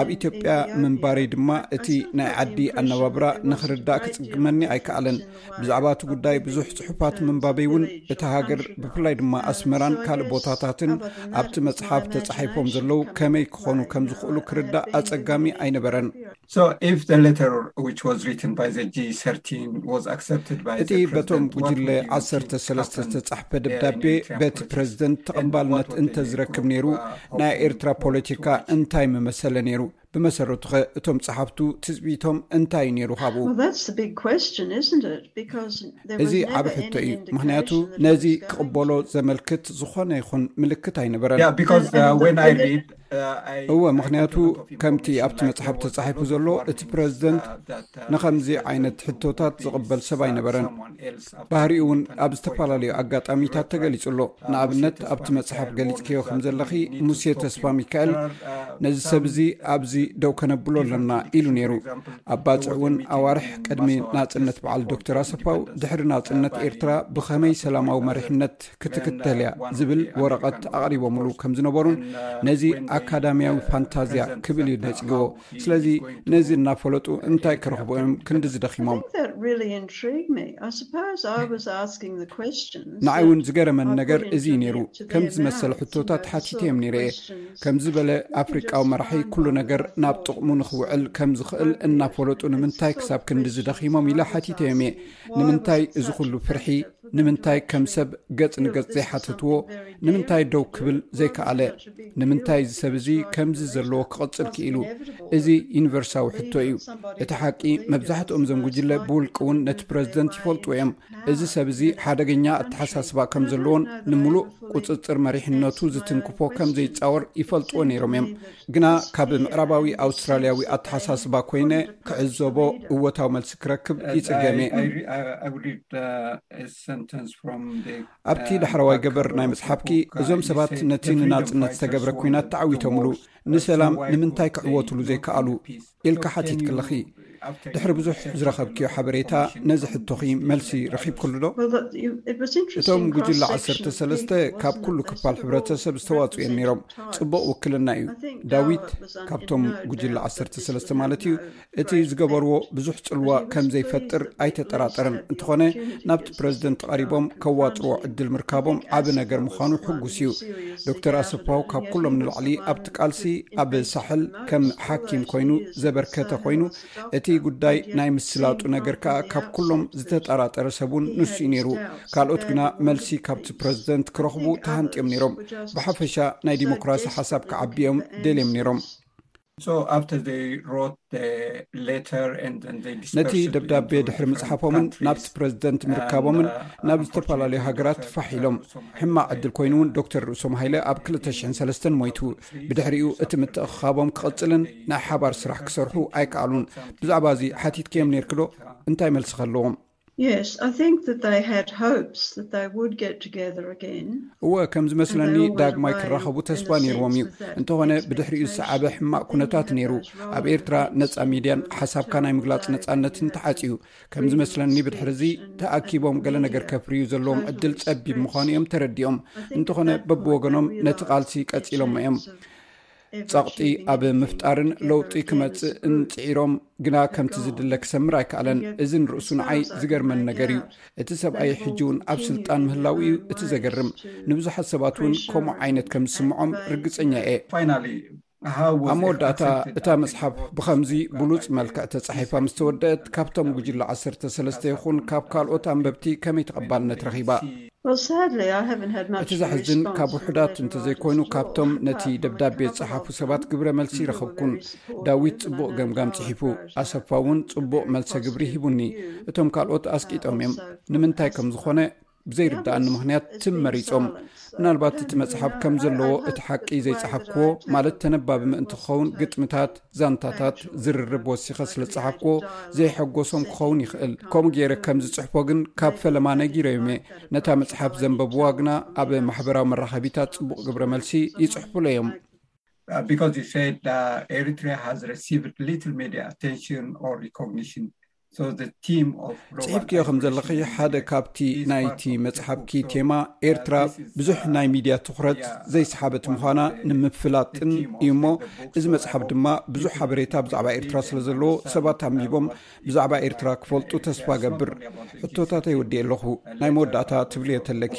ኣብ ኢትዮጵያ ምንባረይ ድማ እቲ ናይ ዓዲ ኣነባብራ ንኽርዳእ ክፅግመኒ ኣይከኣለን ብዛዕባ እቲ ጉዳይ ብዙሕ ፅሑፋት ምንባበይ እውን እቲ ሃገር ብፍላይ ድማ ኣስመራን ካልእ ቦታታትን ኣብቲ መፅሓፍ ተፃሒፎም ዘለዉ ከመይ ክኾኑ ከም ዝኽእሉ ክርዳእ ኣፀጋሚ ኣይነበረን እቲ በቶም ጉጅለ ዓሰርተ ሰለስተ ዝተፃሕፈ ደብዳቤ በቲ ፕረዚደንት ተቐባልነት እንተዝረክብ ነይሩ ናይ ኤርትራ ፖለቲካ እንታይ ምመሰለ ነይሩ? ብመሰረቱኸ እቶም ጸሓፍቱ ትጽቢቶም እንታይ እዩ ነይሩ ካብኡ? እዚ ዓቢ ሕቶ እዩ፣ ምኽንያቱ ነዚ ክቕበሎ ዘመልክት ዝኾነ ይኹን ምልክት ኣይነበረን። እወ፣ ምኽንያቱ ከምቲ ኣብቲ መጽሓፍ ተጻሒፉ ዘሎ፣ እቲ ፕረዚደንት ንኸምዚ ዓይነት ሕቶታት ዝቕበል ሰብ ኣይነበረን። ባህሪኡ እውን ኣብ ዝተፈላለዩ ኣጋጣሚታት ተገሊጹ ኣሎ ንኣብነት ኣብቲ መጽሓፍ ገሊጽክዮ ከም ዘለኺ ሙሴ ተስፋ ሚካኤል ነዚ ሰብ እዚ ኣብዚ ደው ከነብሎ ኣለና ኢሉ ነይሩ ኣብ ባፅዕ እውን ኣዋርሕ ቅድሚ ናፅነት በዓል ዶክተር ኣሰፋው ድሕሪ ናፅነት ኤርትራ ብኸመይ ሰላማዊ መሪሕነት ክትክተል እያ ዝብል ወረቐት ኣቕሪቦምሉ ከም ዝነበሩን ነዚ ኣካዳምያዊ ፋንታዝያ ክብል እዩ ነጺግዎ ስለዚ ነዚ እናፈለጡ እንታይ ክረኽቡ እዮም ክንዲ ዝደኺሞም ንዓይ እውን ዝገረመን ነገር እዚ እዩ ነይሩ ከም ዝመሰለ ሕቶታት ሓቲተ እዮም ነይረ እየ ከም ዝበለ ኣፍሪቃዊ መራሒ ኩሉ ነገር ናብ ጥቕሙ ንክውዕል ከም ዝኽእል እናፈለጡ ንምንታይ ክሳብ ክንዲ ዝደኺሞም ኢለ ሓቲተ እዮም እየ ንምንታይ እዚ ዅሉ ፍርሒ? ንምንታይ ከም ሰብ ገጽ ንገጽ ዘይሓተትዎ? ንምንታይ ደው ክብል ዘይከኣለ? ንምንታይ እዚ ሰብ እዚ ከምዚ ዘለዎ ክቕጽል ክኢሉ? እዚ ዩኒቨርሳዊ ሕቶ እዩ። እቲ ሓቂ፣ መብዛሕትኦም እዞም ጕጅለ ብውልቂ እውን ነቲ ፕረዚደንት ይፈልጥዎ እዮም። እዚ ሰብ እዚ ሓደገኛ ኣተሓሳስባ ከም ዘለዎን ንምሉእ ቍጽጽር መሪሕነቱ ዝትንክፎ ከም ዘይጻወር ይፈልጥዎ ነይሮም እዮም። ግና ካብ ምዕራባዊ ኣውስትራልያዊ ኣተሓሳስባ ኮይነ ክዕዘቦ እወታዊ መልሲ ክረክብ ይፅገም ኣብቲ uh, ዳሕረዋይ ገበር ናይ መፅሓፍኪ እዞም ሰባት ነቲ ንናፅነት ዝተገብረ ኩናት ተዓዊቶምሉ ንሰላም ንምንታይ ክዕወትሉ ዘይከኣሉ ኢልካ ሓቲትክለኺ ድሕሪ ብዙሕ ዝረኸብክዮ ሓበሬታ ነዚ ሕቶኺ መልሲ ረኺብክሉ ዶ? እቶም ጉጅለ ዓሰርተ ሰለስተ ካብ ኩሉ ክፋል ሕብረተሰብ ዝተዋፅኡ እዮም ነይሮም። ፅቡቕ ውክልና እዩ። ዳዊት ካብቶም ጉጅለ ዓሰርተ ሰለስተ ማለት እዩ እቲ ዝገበርዎ ብዙሕ ፅልዋ ከም ዘይፈጥር ኣይተጠራጠርን። እንተኾነ ናብቲ ፕረዚደንት ቐሪቦም ከዋፅዎ ዕድል ምርካቦም ዓብ ነገር ምዃኑ ሕጉስ እዩ ዶክተር ኣሰፋው ካብ ኩሎም ንላዕሊ ኣብቲ ቃልሲ ኣብ ሳሕል ከም ሓኪም ኮይኑ ዘበርከተ ኮይኑ እቲ ጉዳይ ናይ ምስላጡ ነገር ከዓ ካብ ኩሎም ዝተጠራጠረ ሰብን ንሱ እዩ ነይሩ ካልኦት ግና መልሲ ካብቲ ፕረዚደንት ክረኽቡ ተሃንጥዮም ነይሮም ብሓፈሻ ናይ ዲሞክራሲ ሓሳብ ክዓቢዮም ደልዮም ነይሮም ነቲ ደብዳቤ ድሕሪ ምጽሓፎምን ናብቲ ፕረዚደንት ምርካቦምን uh, ናብ ዝተፈላለዩ ሃገራት ፋሕ ኢሎም ሕማቅ ዕድል ኮይኑ እውን ዶክተር ርእሶም ሃይለ ኣብ 203 ሞይቱ ብድሕሪኡ እቲ ምትእክኻቦም ክቕፅልን ናይ ሓባር ስራሕ ክሰርሑ ኣይከኣሉን ብዛዕባ እዚ ሓቲትከዮም ነርክዶ እንታይ መልሲ ከለዎም Yes, I think that they had hopes that they would get together again. እወ ከም ዝመስለኒ ዳግማይ ክራኸቡ ተስፋ ነይርዎም እዩ እንተኾነ ብድሕሪኡ ዝሰዓበ ሕማቕ ኩነታት ነይሩ ኣብ ኤርትራ ነፃ ሚድያን ሓሳብካ ናይ ምግላፅ ነፃነትን ተዓፅዩ ከም ዝመስለኒ ብድሕሪ እዚ ተኣኪቦም ገለ ነገር ከፍርዩ ዘለዎም ዕድል ፀቢብ ምዃኑ እዮም ተረዲኦም እንተኾነ በብወገኖም ነቲ ቃልሲ ቀፂሎሞ እዮም ፀቕጢ ኣብ ምፍጣርን ለውጢ ክመፅእን ፅዒሮም ግና ከምቲ ዝድለ ክሰምር ኣይከኣለን እዚ ንርእሱ ንዓይ ዝገርመን ነገር እዩ እቲ ሰብኣይ ሕጂ እውን ኣብ ስልጣን ምህላው እዩ እቲ ዘገርም ንብዙሓት ሰባት እውን ከምኡ ዓይነት ከም ዝስምዖም ርግፀኛ እየ ኣብ መወዳእታ እታ መፅሓፍ ብኸምዚ ብሉፅ መልክዕ ተፃሒፋ ምስ ተወደአት ካብቶም ጉጅለ ዓሰርተ ሰለስተ ይኹን ካብ ካልኦት ኣንበብቲ ከመይ ተቐባልነት ረኺባ እቲ ዘሕዝን ካብ ውሑዳት እንተዘይኮይኑ ካብቶም ነቲ ደብዳቤ ዝፀሓፉ ሰባት ግብረ መልሲ ይረኸብኩን ዳዊት ፅቡቅ ገምጋም ፅሒፉ ኣሰፋ እውን ፅቡቅ መልሰ ግብሪ ሂቡኒ እቶም ካልኦት ኣስቂጦም እዮም ንምንታይ ከም ዝኾነ ብዘይርዳእኒ ምክንያት ትም መሪፆም ምናልባት እቲ መፅሓፍ ከም ዘለዎ እቲ ሓቂ ዘይፀሓፍክዎ ማለት ተነባቢ ምእንቲ ክኸውን ግጥምታት ዛንታታት ዝርርብ ወሲኸ ስለ ዝፀሓፍኩዎ ዘይሐጎሶም ክኸውን ይኽእል ከምኡ ገይረ ከም ዝፅሕፎ ግን ካብ ፈለማ ነጊረዮም እየ ነታ መፅሓፍ ዘንበብዋ ግና ኣብ ማሕበራዊ መራኸቢታት ፅቡቅ ግብረ መልሲ ይፅሕፉለ እዮም ቢካዝ ዩ ሰይድ ኤሪትሪያ ሃዝ ረሲቭድ ሊትል ሜድያ ኣቴንሽን ኦር ሪኮግኒሽን ጽሒፍክዮ ከም ዘለኺ ሓደ ካብቲ ናይቲ መጽሓፍኪ ቴማ ኤርትራ ብዙሕ ናይ ሚድያ ትኩረት ዘይሰሓበት ምዃና ንምፍላጥን እዩ እሞ እዚ መጽሓፍ ድማ ብዙሕ ሓበሬታ ብዛዕባ ኤርትራ ስለ ዘለዎ ሰባት ኣንቢቦም ብዛዕባ ኤርትራ ክፈልጡ ተስፋ ገብር ሕቶታተይ ወዲኤ ኣለኹ ናይ መወዳእታ ትብልዮ ተለኪ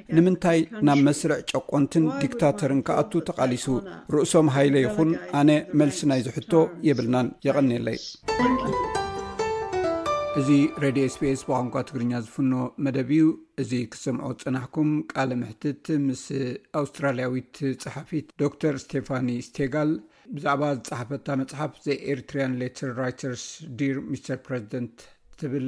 ንምንታይ ናብ መስርዕ ጨቆንትን ዲክታተርን ክኣቱ ተቓሊሱ? ርእሶም ሃይለ ይኹን ኣነ መልሲ ናይዚ ሕቶ የብልናን። የቐንየለይ። እዚ ሬድዮ ስፔስ ብቋንቋ ትግርኛ ዝፍኖ መደብ እዩ። እዚ ክትሰምዖ ዝፀናሕኩም ቃለ መሕትት ምስ ኣውስትራሊያዊት ፀሓፊት ዶክተር ስቴፋኒ ስቴጋል ብዛዕባ ዝፀሓፈታ መፅሓፍ ዘ ኤርትሪያን ሌተር ራይተርስ ዲር ሚስተር ፕረዚደንት ትብል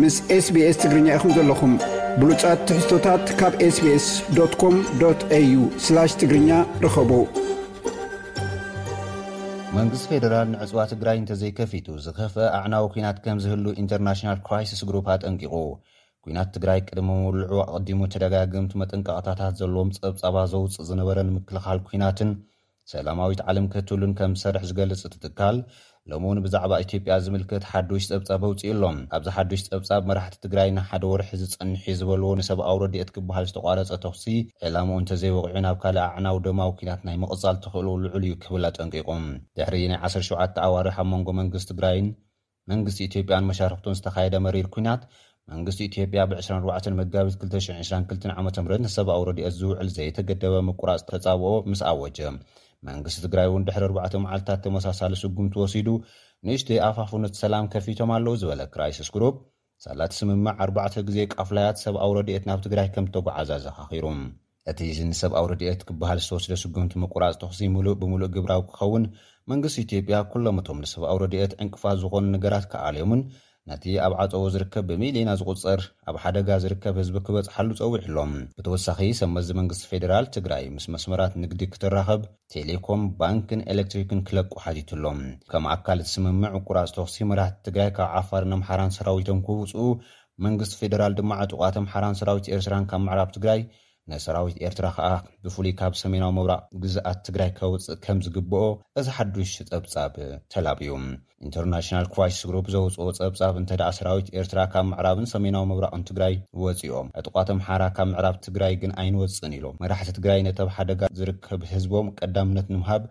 ምስ ኤስቢኤስ ትግርኛ ኢኹም ዘለኹም ብሉጻት ትሕዝቶታት ካብ ኤስቢኤስ ዶት ኮም ዶት ኤዩ ስላሽ ትግርኛ ርኸቡ መንግስቲ ፌደራል ንዕፅዋ ትግራይ እንተዘይከፊቱ ዝኸፍአ ኣዕናዊ ኩናት ከም ዝህሉ ኢንተርናሽናል ክራይሲስ ግሩፕ ኣጠንቂቑ። ኩናት ትግራይ ቅድሚ ምውልዑ ኣቐዲሙ ተደጋገምቲ መጠንቀቕታታት ዘለዎም ፀብፃባ ዘውፅእ ዝነበረ ንምክልኻል ኩናትን ሰላማዊት ዓለም ከትህሉን ከም ዝሰርሕ ዝገልጽ እቲ ትካል፣ ሎሚ'ውን ብዛዕባ ኢትዮጵያ ዝምልከት ሓዱሽ ጸብጻብ ኣውጺኡ ኣሎ። ኣብዚ ሓዱሽ ጸብጻብ፣ መራሕቲ ትግራይ ንሓደ ወርሒ ዝጸንሕ'ዩ ዝበልዎ ንሰብኣዊ ረዲኤት ክበሃል ዝተቋረጸ ተኹሲ ዕላምኡ እንተዘይወቒዑ ናብ ካልእ ኣዕናዊ ደማዊ ኲናት ናይ ምቕጻል ተኽእሎኡ ልዑል'ዩ ክብል ኣጠንቂቑ። ድሕሪ ናይ ዓሰርተ ሸውዓተ ኣዋርሕ ኣብ መንጎ መንግስቲ ትግራይን፣ መንግስቲ ኢትዮጵያን መሻርኽቱን ዝተኻየደ መሪር ኲናት፣ መንግስቲ ኢትዮጵያ ብ ዕስራን ኣርባዕተን መጋቢት ክልተ ሽሕን ዕስራን ክልተን ዓመተ ምህረት ንሰብኣዊ ረድኤት ዝውዕል ዘይተገደበ ምቁራጽ ተጻብኦ ምስ ኣወጀ፣ መንግስቲ ትግራይ እውን ድሕሪ ኣርባዕተ መዓልታት ተመሳሳሊ ስጉምቲ ወሲዱ ንእሽተይ ኣፋፍኖት ሰላም ከፊቶም ኣለዉ ዝበለ ክራይስስ ግሩፕ፣ ሳላ እቲ ስምምዕ ኣርባዕተ ግዜ ቃፍላያት ሰብኣዊ ረድኤት ናብ ትግራይ ከም ዝተጓዓዘ ኣዘኻኺሩ። እቲ እዚ ንሰብኣዊ ረድኤት ክበሃል ዝተወስደ ስጉምቲ ምቁራጽ ተኹሲ ምሉእ ብምሉእ ግብራዊ ክኸውን፣ መንግስቲ ኢትዮጵያ ኩሎም እቶም ንሰብኣዊ ረድኤት ዕንቅፋት ዝኾኑ ነገራት ክኣልዮምን ነቲ ኣብ ዓጸቦ ዝርከብ ብሚልየና ዝቑጸር ኣብ ሓደጋ ዝርከብ ህዝቢ ክበጽሓሉ ጸዊዑ ኣሎ። ብተወሳኺ ሰብመዚ መንግስቲ ፌደራል፣ ትግራይ ምስ መስመራት ንግዲ ክትራኸብ፣ ቴሌኮም፣ ባንክን ኤሌክትሪክን ክለቁ ሓቲቱ ኣሎ። ከም ኣካል እቲ ስምምዕ ምቁራፅ ተኹሲ መራሕቲ ትግራይ ካብ ዓፋርን ኣምሓራን ሰራዊቶም ክውፅኡ፣ መንግስቲ ፌደራል ድማ ዕጡቓት ኣምሓራን ሰራዊት ኤርትራን ካብ ምዕራብ ትግራይ፣ ንሰራዊት ኤርትራ ከዓ ብፍሉይ ካብ ሰሜናዊ ምብራቕ ግዝኣት ትግራይ ከውፅእ ከምዝግበኦ እዚ ሓዱሽ ፀብፃብ ተላብዩ። ኢንተርናሽናል ክራይሲስ ግሩፕ ዘውጽኦ ጸብጻብ እንተድኣ ሰራዊት ኤርትራ ካብ ምዕራብን ሰሜናዊ ምብራቕን ትግራይ ወጺኦም፣ ዕጡቓት ኣምሓራ ካብ ምዕራብ ትግራይ ግን ኣይንወጽእን ኢሎም። መራሕቲ ትግራይ ነቲ ኣብ ሓደጋ ዝርከብ ህዝቦም ቀዳምነት ንምሃብ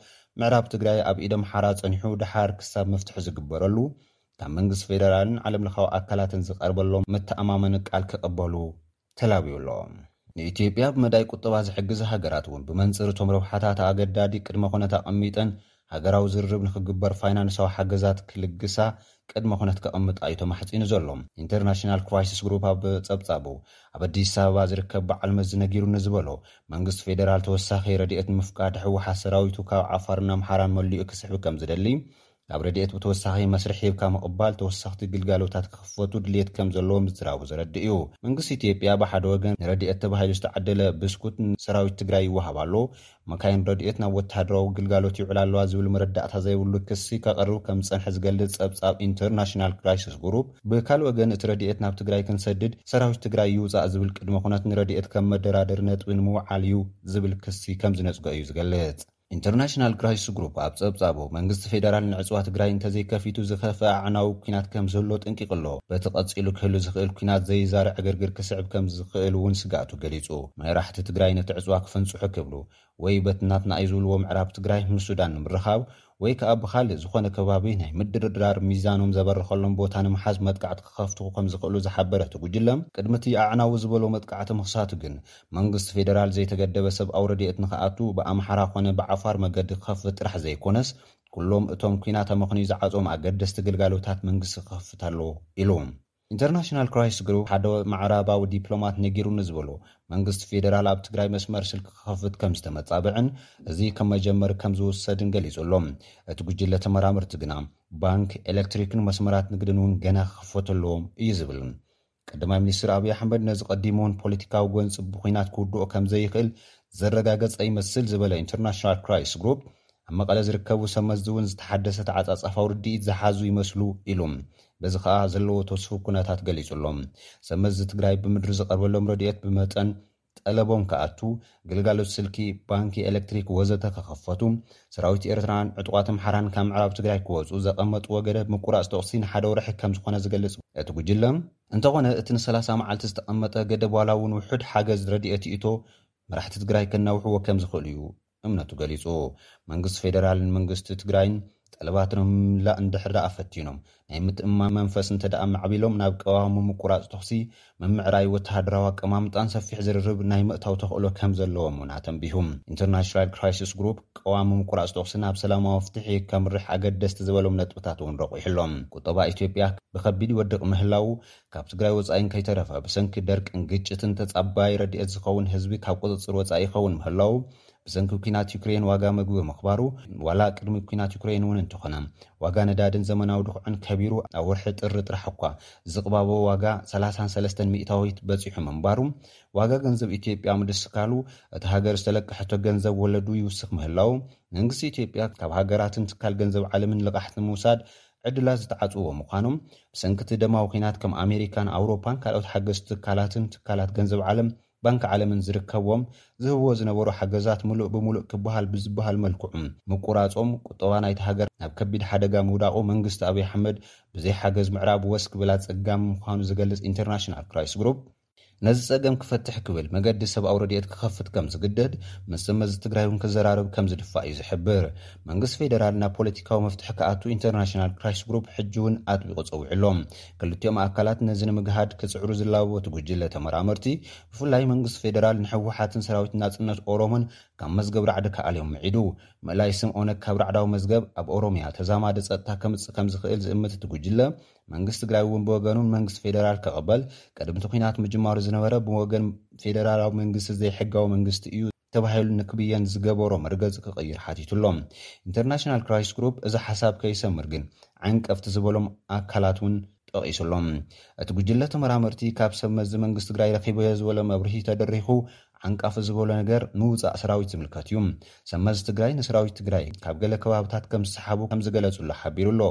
ምዕራብ ትግራይ ኣብ ኢድ ኣምሓራ ጸኒሑ ድሓር ክሳብ መፍትሒ ዝግበረሉ ካብ መንግስቲ ፌደራልን ዓለምለኻዊ ኣካላትን ዝቐርበሎም መተኣማመኒ ቃል ክቕበሉ ተላብዩ ኣሎ። ንኢትዮጵያ ብመዳይ ቁጠባ ዝሕግዛ ሃገራት እውን ብመንፅር እቶም ረብሓታታ ኣገዳዲ ቅድመ ኩነት ኣቐሚጠን ሃገራዊ ዝርርብ ንክግበር ፋይናንሳዊ ሓገዛት ክልግሳ ቅድመ ኩነት ከቐምጣ እዩ ተማሕፂኑ ዘሎ። ኢንተርናሽናል ክራይሲስ ግሩፕ ኣብ ፀብፃቡ ኣብ ኣዲስ ኣበባ ዝርከብ በዓል መዚ ነጊሩ ንዝበሎ መንግስቲ ፌደራል ተወሳኺ ረድኤት ንምፍቃድ ህወሓት ሰራዊቱ ካብ ዓፋርን ኣምሓራን መሊኡ ክስሕብ ከምዝደሊ ናብ ረድኤት ብተወሳኺ መስርሕ ሂብካ ምቕባል ተወሰኽቲ ግልጋሎታት ክኽፈቱ ድልየት ከምዘለዎ ምዝራቡ ዘረድእ እዩ። መንግስቲ ኢትዮጵያ ብሓደ ወገን ንረድኤት ተባሂሉ ዝተዓደለ ብስኩት ንሰራዊት ትግራይ ይወሃብ ኣሎ፣ መካይን ረድኤት ናብ ወተሃደራዊ ግልጋሎት ይውዕላ ኣለዋ ዝብል መረዳእታ ዘይብሉ ክሲ ከቕርብ ከምዝፀንሐ ዝገልፅ ፀብፃብ ኢንተርናሽናል ክራይስስ ግሩፕ ብካልእ ወገን እቲ ረድኤት ናብ ትግራይ ክንሰድድ ሰራዊት ትግራይ ይውፃእ ዝብል ቅድመ ኩነት ንረድኤት ከም መደራደሪ ነጥቢ ንምውዓል እዩ ዝብል ክሲ ከምዝነፅጎ እዩ ዝገልፅ። ኢንተርናሽናል ክራይስ ግሩፕ ኣብ ጸብጻቡ፣ መንግስቲ ፌደራል ንዕጽዋ ትግራይ እንተዘይከፊቱ ዝኸፍኣ ኣዕናዊ ኲናት ከም ዘሎ ኣጠንቂቑ ኣሎ። በቲ ቀጺሉ ክህሉ ዝኽእል ኲናት ዘዩዛሪ ዕግርግር ክስዕብ ከም ዝኽእል'ውን ስግኣቱ ገሊጹ። መራሕቲ ትግራይ ነቲ ዕጽዋ ክፍንጽሑ ክብሉ፣ ወይ በቲ ናትና'ዩ ዝብልዎ ምዕራብ ትግራይ ምስ ሱዳን ንምርኻብ፣ ወይ ከኣ ብኻልእ ዝኾነ ከባቢ ናይ ምድርዳር ሚዛኖም ዘበርኸሎም ቦታ ንምሓዝ መጥቃዕቲ ክኸፍቱ ከም ዝኽእሉ ዝሓበረ እቲ ጉጅለ፣ ቅድሚ'ቲ ኣዕናዊ ዝበሎ መጥቃዕቲ ምኽሳቱ ግን መንግስቲ ፌደራል ዘይተገደበ ሰብኣዊ ረድኤት ንኽኣቱ ብኣምሓራ ኮነ ብዓፋር መገዲ ክኸፍት ጥራሕ ዘይኮነስ ኩሎም እቶም ኲናት ኣመኽንዩ ዝዓጾም ኣገደስቲ ግልጋሎታት መንግስቲ ክኸፍት ኣለዎ ኢሉ። ኢንተርናሽናል ክራይስ ግሩፕ ሓደ ምዕራባዊ ዲፕሎማት ነጊሩኒ ዝበሎ መንግስቲ ፌደራል ኣብ ትግራይ መስመር ስልኪ ክኸፍት ከም ዝተመጻበዐን እዚ ከም መጀመሪ ከም ዝውሰድን ገሊጹ ኣሎ። እቲ ጉጅለ ተመራመርቲ ግና ባንክ፣ ኤለክትሪክን መስመራት ንግድን እውን ገና ክኽፈቱ ኣለዎም እዩ ዝብል። ቀዳማይ ሚኒስትር ኣብይ ኣሕመድ ነዚ ቀዲሙ እውን ፖለቲካዊ ጎንፂ ብኲናት ክውድኦ ከምዘይኽእል ዘረጋገፀ ይመስል ዝበለ ኢንተርናሽናል ክራይስ ግሩፕ፣ ኣብ መቐለ ዝርከቡ ሰብ መዚ እውን ዝተሓደሰ ተዓፃፃፋዊ ርድኢት ዝሓዙ ይመስሉ ኢሉ። በዚ ከዓ ዘለዎ ተስፉ ኩነታት ገሊፁ ኣሎ። ሰብ መዚ ትግራይ ብምድሪ ዝቐርበሎም ረድኤት ብመጠን፣ ጠለቦም ክኣቱ፣ ግልጋሎት ስልኪ፣ ባንኪ፣ ኤለክትሪክ ወዘተ ክኽፈቱ፣ ሰራዊት ኤርትራን ዕጡቓት ኣምሓራን ካብ ምዕራብ ትግራይ ክወጹ ዘቐመጥዎ ገደብ ምቁራጽ ተኹሲ ንሓደ ወርሒ ከምዝኾነ ዝገልጽ እቲ ጉጅለ፣ እንተኾነ እቲ ንሰላሳ መዓልቲ ዝተቐመጠ ገደብ ዋላ'ውን ውሑድ ሓገዝ ረድኤት ይእቶ፣ መራሕቲ ትግራይ ከናውሕዎ ከምዝኽእሉ'ዩ እምነቱ ገሊፁ። መንግስቲ ፌደራልን መንግስቲ ትግራይን ጠለባትና ንምምላእ እንድሕር ደኣ ፈቲኖም ናይ ምትእምማን መንፈስ እንተደኣ ኣማዕቢሎም ናብ ቀዋሚ ምቁራፅ ተኹሲ፣ ምምዕራይ ወተሃደራዊ ኣቀማምጣን ሰፊሕ ዝርርብ ናይ ምእታው ተኽእሎ ከምዘለዎም እውን ኣተንቢሁ። ኢንተርናሽናል ክራይስስ ግሩፕ ቀዋሚ ምቁራፅ ተኹሲ ናብ ሰላማዊ ፍትሒ ከምርሕ ኣገደስቲ ዝበሎም ነጥብታት እውን ረቑሑ ኣሎ። ቁጠባ ኢትዮጵያ ብከቢድ ይወድቕ ምህላዉ ካብ ትግራይ ወፃኢ እንከይተረፈ ብሰንኪ ደርቅን ግጭትን ተፃባይ ረድኤት ዝኸውን ህዝቢ ካብ ቁፅፅር ወፃኢ ይኸውን ምህላዉ፣ ብሰንኪ ኲናት ዩክሬን ዋጋ ምግቢ ምኽባሩ፣ ዋላ ቅድሚ ኲናት ዩክሬን እውን እንተኾነ ዋጋ ነዳድን ዘመናዊ ድኹዕን ከቢሩ ኣብ ወርሒ ጥሪ ጥራሕ እኳ ዝቕባበ ዋጋ ሰላሳን ሰለስተን ሚእታዊት በፂሑ ምንባሩ፣ ዋጋ ገንዘብ ኢትዮጵያ ምድስካሉ፣ እታ ሃገር ዝተለቀሐቶ ገንዘብ ወለዱ ይውስኽ ምህላዉ፣ መንግስቲ ኢትዮጵያ ካብ ሃገራትን ትካል ገንዘብ ዓለምን ልቓሕ ንምውሳድ ዕድላት ዝተዓጽዉዎ ምዃኖም፣ ብሰንኪ'ቲ ደማዊ ኲናት ከም ኣሜሪካን ኣውሮፓን ካልኦት ሓገዝቲ ትካላትን ትካላት ገንዘብ ዓለም፣ ባንኪ ዓለምን ዝርከብዎም፣ ዝህብዎ ዝነበሩ ሓገዛት ምሉእ ብምሉእ ክበሃል ብዝበሃል መልክዑ ምቁራጾም፣ ቁጠባ ናይታ ሃገር ናብ ከቢድ ሓደጋ ምውዳቑ፣ መንግስቲ ኣብይ ኣሕመድ ብዘይ ሓገዝ ምዕራብ ወስ ክብል ኣጸጋሚ ምዃኑ ዝገልጽ ኢንተርናሽናል ክራይስ ግሩፕ፣ ነዚ ጸገም ክፈትሕ ክብል መገዲ ሰብኣዊ ረድኤት ክኸፍት ከም ዝግደድ ምስ ዘመዚ ትግራይ'ውን ክዘራረብ ከም ዝድፋእ'ዩ ዝሕብር። መንግስቲ ፌደራል ናብ ፖለቲካዊ መፍትሒ ክኣቱ ኢንተርናሽናል ክራይስ ግሩፕ ሕጂ'ውን ኣጥቢቑ ጸዊዑ'ሎ። ክልቲኦም ኣካላት ነዚ ንምግሃድ ክጽዕሩ ዝላበቡ'ቲ ጉጅለ ተመራመርቲ ብፍላይ መንግስቲ ፌደራል ንህወሓትን ሰራዊት ናጽነት ኦሮሞን ካብ መዝገብ ራዕዲ ክኣልዮም ምዒዱ። ምእላይ ስም ኦነግ ካብ ራዕዳዊ መዝገብ ኣብ ኦሮሚያ ተዛማዲ ጸጥታ ከምጽእ ከም ዝኽእል ዝእምት እቲ ጉጅለ፣ መንግስቲ ትግራይ እውን ብወገኑ ንመንግስቲ ፌደራል ክቕበል ቅድሚ እቲ ኲናት ምጅማሩ ዝነበረ ብወገን ፌደራላዊ መንግስቲ ዘይሕጋዊ መንግስቲ እዩ ተባሂሉ ንክብየን ዝገበሮ መርገፂ ክቕይር ሓቲቱ ኣሎ። ኢንተርናሽናል ክራይሲስ ግሩፕ እዚ ሓሳብ ከይሰምር ግን ዓንቀፍቲ ዝበሎም ኣካላት እውን ጠቒሱ ኣሎ። እቲ ጉጅለ ተመራመርቲ ካብ ሰብ መዚ መንግስቲ ትግራይ ረኺበዮ ዝበሎ መብርሂ ተደሪኹ ዓንቃፊ ዝበሎ ነገር ምውፃእ ሰራዊት ዝምልከት እዩ። ሰብመዚ ትግራይ ንሰራዊት ትግራይ ካብ ገለ ከባብታት ከም ዝሰሓቡ ከም ዝገለፅሉ ሓቢሩ ኣሎ።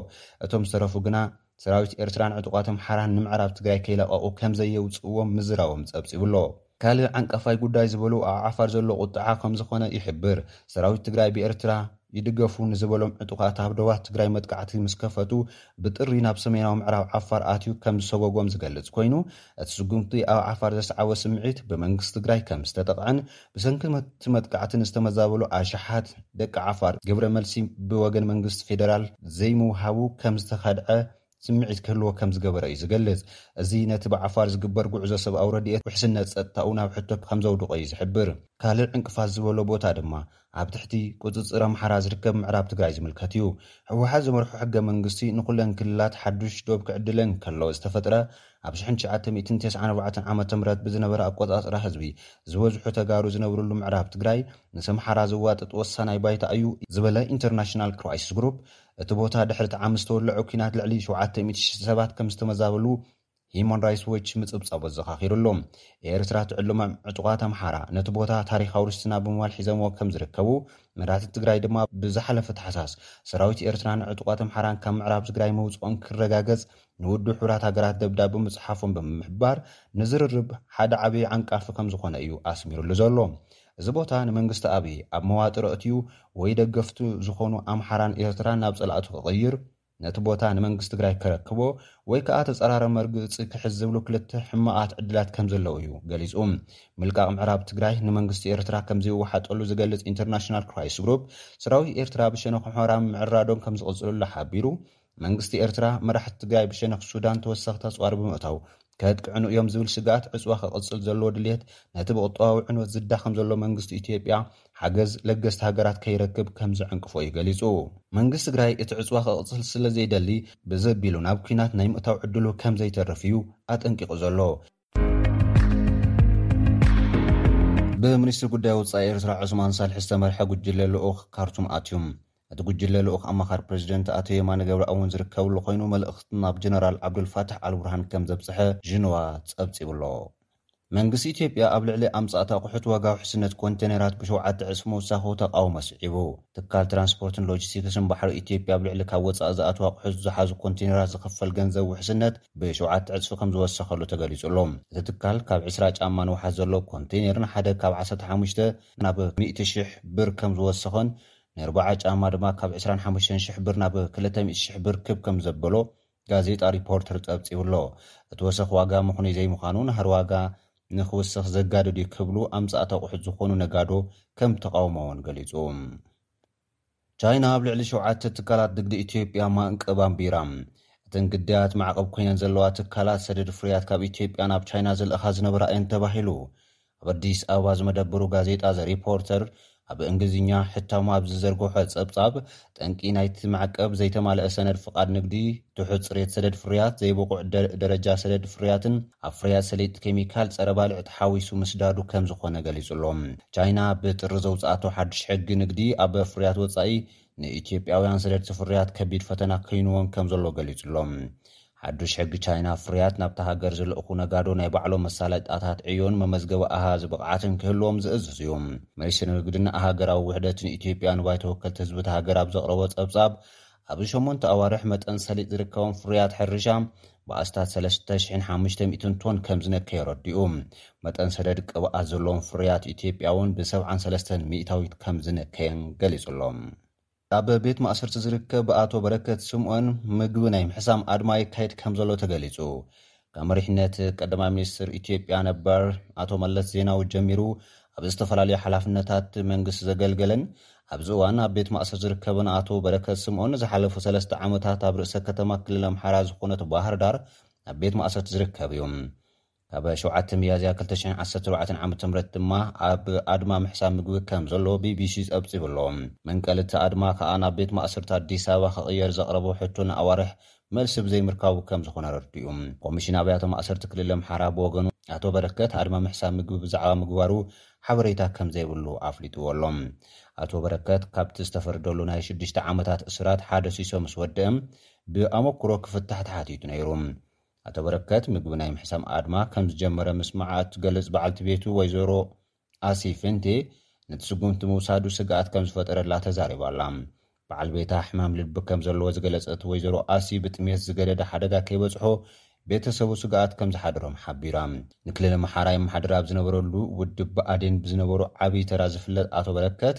እቶም ዝተረፉ ግና ሰራዊት ኤርትራን ዕጡቓት ኣምሓራን ንምዕራብ ትግራይ ከይለቐቑ ከም ዘየውፅእዎም ምዝራቦም ፀብፂቡ ኣሎ። ካልእ ዓንቃፋይ ጉዳይ ዝበሉ ኣብ ዓፋር ዘሎ ቁጥዓ ከም ዝኾነ ይሕብር። ሰራዊት ትግራይ ብኤርትራ። ይድገፉ ንዝበሎም ዕጡቓት ኣብ ዶባት ትግራይ መጥቃዕቲ ምስ ከፈቱ ብጥሪ ናብ ሰሜናዊ ምዕራብ ዓፋር ኣትዩ ከም ዝሰጐጎም ዝገልጽ ኰይኑ፣ እቲ ስጕምቲ ኣብ ዓፋር ዘስዓቦ ስምዒት ብመንግስቲ ትግራይ ከም ዝተጠቕዐን ብሰንኪ እቲ መጥቃዕቲ ንዝተመዛበሉ ኣሽሓት ደቂ ዓፋር ግብረ መልሲ ብወገን መንግስቲ ፌደራል ዘይምውሃቡ ከም ዝተኸድዐ ስምዒት ክህልዎ ከም ዝገበረ እዩ ዝገልጽ። እዚ ነቲ ብዓፋር ዝግበር ጉዕዞ ሰብኣዊ ረድኤት ውሕስነት ጸጥታኡ ናብ ሕቶ ከም ዘውድቖ እዩ ዝሕብር። ካልእ ዕንቅፋት ዝበሎ ቦታ ድማ ኣብ ትሕቲ ቁጽጽር ኣምሓራ ዝርከብ ምዕራብ ትግራይ ዝምልከት እዩ። ህወሓት ዝመርሖ ሕገ መንግስቲ ንኹለን ክልላት ሓዱሽ ዶብ ክዕድለን ከሎ ዝተፈጥረ ኣብ ሽሕን ትሽዓተ ሚእትን ተስዓን ኣርባዕተን ዓመተ ምህረት ብዝነበረ ኣቆጻጽራ ህዝቢ ዝበዝሑ ተጋሩ ዝነብርሉ ምዕራብ ትግራይ ምስ ኣምሓራ ዘዋጥጥ ወሳናይ ባይታ እዩ ዝበለ ኢንተርናሽናል ክራይሲስ ግሩፕ እቲ ቦታ ድሕሪ እቲ ዓሚ ዝተወለዐ ኲናት ልዕሊ ሸውዓተ ሚእቲ ሽሕ ሰባት ከም ዝተመዛበሉ ሂዩማን ራይትስ ዎች ምጽብጻቡ ኣዘኻኺሩ ኣሎ። ኤርትራ ትዕልሞም ዕጡቓት ኣምሓራ ነቲ ቦታ ታሪኻዊ ርስትና ብምባል ሒዘምዎ ከም ዝርከቡ፣ መራሕቲ ትግራይ ድማ ብዝሓለፈ ታሕሳስ ሰራዊት ኤርትራን ዕጡቓት ኣምሓራን ካብ ምዕራብ ትግራይ ምውጽኦም ክረጋገጽ ንውድብ ሕቡራት ሃገራት ደብዳበ ምጽሓፎም ብምሕባር ንዝርርብ ሓደ ዓቢ ዓንቃፊ ከም ዝኾነ እዩ ኣስሚርሉ ዘሎ። እዚ ቦታ ንመንግስቲ ኣብይ ኣብ መዋጥር ኣእትዩ ወይ ደገፍቱ ዝኾኑ ኣምሓራን ኤርትራን ናብ ፀላእቱ ክቕይር፣ ነቲ ቦታ ንመንግስቲ ትግራይ ከረክቦ ወይ ከዓ ተፀራሪ መርግእፂ ክሕዝ ዝብሉ ክልተ ሕማቓት ዕድላት ከምዘለዉ እዩ ገሊፁ። ምልቃቕ ምዕራብ ትግራይ ንመንግስቲ ኤርትራ ከምዘይወሓጠሉ ዝገልፅ ኢንተርናሽናል ክራይስ ግሩፕ፣ ሰራዊት ኤርትራ ብሸነኽ ሑመራ ምዕራዶም ከምዝቕፅልሉ ሓቢሩ። መንግስቲ ኤርትራ፣ መራሕቲ ትግራይ ብሸነኽ ሱዳን ተወሳኺ ተጽዋር ብምእታው ከጥቅዕኑ እዮም ዝብል ስግኣት ዕጽዋ ከቕጽል ዘለዎ ድልየት ነቲ ብቑጠባዊ ዕንወት ዝዳኸም ዘሎ መንግስቲ ኢትዮጵያ ሓገዝ ለገስቲ ሃገራት ከይረክብ ከም ዘዕንቅፎ እዩ ገሊጹ። መንግስቲ ትግራይ እቲ ዕጽዋ ከቕጽል ስለ ዘይደሊ ብዘቢሉ ናብ ኲናት ናይ ምእታው ዕድሉ ከም ዘይተርፍ እዩ ኣጠንቂቑ ዘሎ። ብምኒስትሪ ጉዳይ ወፃኢ ኤርትራ ዑስማን ሳልሒ ዝተመርሐ ጉጅለ ልኡኽ ካርቱም ኣትዩ። እቲ ጉጅለ ልኡኽ ኣማኻሪ ፕሬዚደንት ኣቶ የማነ ገብረኣብ እውን ዝርከብሉ ኮይኑ መልእኽቲ ናብ ጀነራል ዓብዱልፋታሕ ኣልቡርሃን ከም ዘብፅሐ ዥንዋ ፀብፂቡ ኣሎ። መንግስቲ ኢትዮጵያ ኣብ ልዕሊ ኣምፃእቲ ኣቑሑት ዋጋ ውሕስነት ኮንቴነራት ብሸውዓተ ዕፅፊ ምውሳኹ ተቓውሞ ስዒቡ። ትካል ትራንስፖርትን ሎጂስቲክስን ባሕሪ ኢትዮጵያ ኣብ ልዕሊ ካብ ወፃኢ ዝኣትው ኣቑሑት ዝሓዙ ኮንቴነራት ዝኽፈል ገንዘብ ውሕስነት ብሸውዓተ ዕፅፊ ከምዝወሰኸሉ ተገሊፁ ኣሎ። እቲ ትካል ካብ ዕስራ ጫማ ንውሓት ዘሎ ኮንቴነር ንሓደ ካብ ዓሰርተ ሓሙሽተ ናብ ሚእቲ ሽሕ ብር ከምዝወሰኾን ንርባዓ ጫማ ድማ ካብ ዕስራን ሓሙሽተን ሽሕ ብር ናብ ክልተ ሚእቲ ሽሕ ብር ክብ ከምዘበሎ ጋዜጣ ሪፖርተር ፀብፂቡ'ሎ። እቲ ወሰኽ ዋጋ ምኽኑይ ዘይምዃኑ ናህሪ ዋጋ ንክውስኽ ዘጋድድ እዩ ክብሉ ኣምፃእቲ ኣቑሑት ዝኾኑ ነጋዶ ከም ተቓውሞ'ውን ገሊፁ። ቻይና ኣብ ልዕሊ ሸውዓተ ትካላት ንግዲ ኢትዮጵያ ማእንቀብ ኣንቢራ። እተን ግዳያት ማዕቐብ ኮይነን ዘለዋ ትካላት ሰደድ ፍርያት ካብ ኢትዮጵያ ናብ ቻይና ዘልእኻ ዝነበራ እየን ተባሂሉ። ኣብ ኣዲስ ኣበባ ዝመደብሩ ጋዜጣ ዘ ሪፖርተር ኣብ እንግሊዝኛ ሕታሙ ኣብ ዝዘርግሖ ጸብጻብ፣ ጠንቂ ናይቲ ማዕቀብ ዘይተማልአ ሰነድ ፍቓድ ንግዲ፣ ትሑት ጽሬት ሰደድ ፍርያት፣ ዘይብቑዕ ደረጃ ሰደድ ፍርያትን ኣብ ፍርያት ሰሊጥ ኬሚካል ጸረ ባልዕ ተሓዊሱ ምስዳዱ ከም ዝኾነ ገሊጹ ኣሎ። ቻይና ብጥሪ ዘውጽኣቶ ሓድሽ ሕጊ ንግዲ ኣብ ፍርያት ወጻኢ ንኢትዮጵያውያን ሰደድቲ ፍርያት ከቢድ ፈተና ከይኑወን ከም ዘሎ ገሊጹ ኣሎ። ሓዱሽ ሕጊ ቻይና ፍርያት ናብታ ሃገር ዝልእኹ ነጋዶ ናይ ባዕሎም መሳለጥያታት ዕዮን መመዝገቢ ኣሃዝ ብቕዓትን ክህልዎም ዝእዝዝ እዩ። ሚኒስትሪ ንግድን ሃገራዊ ውሕደትን ኢትዮጵያ ንባይቶ ወከልቲ ህዝቢ እታ ሃገር ኣብ ዘቕረቦ ጸብጻብ ኣብዚ ሸሞንተ ኣዋርሕ መጠን ሰሊጥ ዝርከቦም ፍርያት ሕርሻ ብኣስታት ሰለስተ ሽሕን ሓሙሽተ ሚእትን ቶን ከም ዝነከየ ኣረዲኡ። መጠን ሰደድ ቅብኣት ዘለዎም ፍርያት ኢትዮጵያ እውን ብሰብዓን ሰለስተን ሚእታዊት ከም ዝነከየን ገሊጹ ኣሎ። ኣብ ቤት ማእሰርቲ ዝርከብ ኣቶ በረከት ስምኦን ምግቢ ናይ ምሕሳም ኣድማ የካይድ ከምዘሎ ተገሊፁ። ካብ መሪሕነት ቀዳማይ ሚኒስትር ኢትዮጵያ ነበር ኣቶ መለስ ዜናዊ ጀሚሩ ኣብ ዝተፈላለዩ ሓላፍነታት መንግስቲ ዘገልገለን ኣብዚ እዋን ኣብ ቤት ማእሰር ዝርከብን ኣቶ በረከት ስምኦን ንዝሓለፉ ሰለስተ ዓመታት ኣብ ርእሰ ከተማ ክልል ኣምሓራ ዝኾነት ባህርዳር ኣብ ቤት ማእሰርቲ ዝርከብ እዩ። ካብ ሸውዓተ ሚያዝያ ክልተ ሽሕን ዓሰርተ ኣርባዕተን ዓመተ ምህረት ድማ ኣብ ኣድማ ምሕሳብ ምግቢ ከምዘሎ ቢቢሲ ጸብጺቡ ኣሎ። መንቀሊ እቲ ኣድማ ከኣ ናብ ቤት ማእሰርቲ ኣዲስ ኣበባ ክቕየር ዘቕረቦ ሕቶ ንኣዋርሕ መልሲ ብዘይምርካቡ ከምዝኾነ ኣረዲኡ። ኮሚሽን ኣብያተ ማእሰርቲ ክልል ኣምሓራ ብወገኑ ኣቶ በረከት ኣድማ ምሕሳብ ምግቢ ብዛዕባ ምግባሩ ሓበሬታ ከምዘይብሉ ኣፍሊጥዎ ኣሎ። ኣቶ በረከት ካብቲ ዝተፈርደሉ ናይ ሽዱሽተ ዓመታት እስራት ሓደ ሲሶ ምስ ወደእ ብኣመኩሮ ክፍታሕ ተሓቲቱ ነይሩ። ኣቶ በረከት ምግቢ ናይ ምሕሳም ኣድማ ከም ዝጀመረ ምስማዓ እትገልጽ በዓልቲ ቤቱ ወይዘሮ ኣሲ ፊንቴ፣ ነቲ ስጉምቲ ምውሳዱ ስግኣት ከም ዝፈጠረላ ተዛሪባ'ላ። በዓል ቤታ ሕማም ልቢ ከም ዘለዎ ዝገለጸት ወይዘሮ ኣሲ ብጥሜት ዝገደደ ሓደጋ ከይበጽሖ ቤተሰቡ ስግኣት ከም ዝሓደሮም ሓቢራ። ንክልል ኣምሓራ የመሓድር ኣብ ዝነበረሉ ውድብ ብኣዴን ብዝነበሮ ዓብይ ተራ ዝፍለጥ ኣቶ በረከት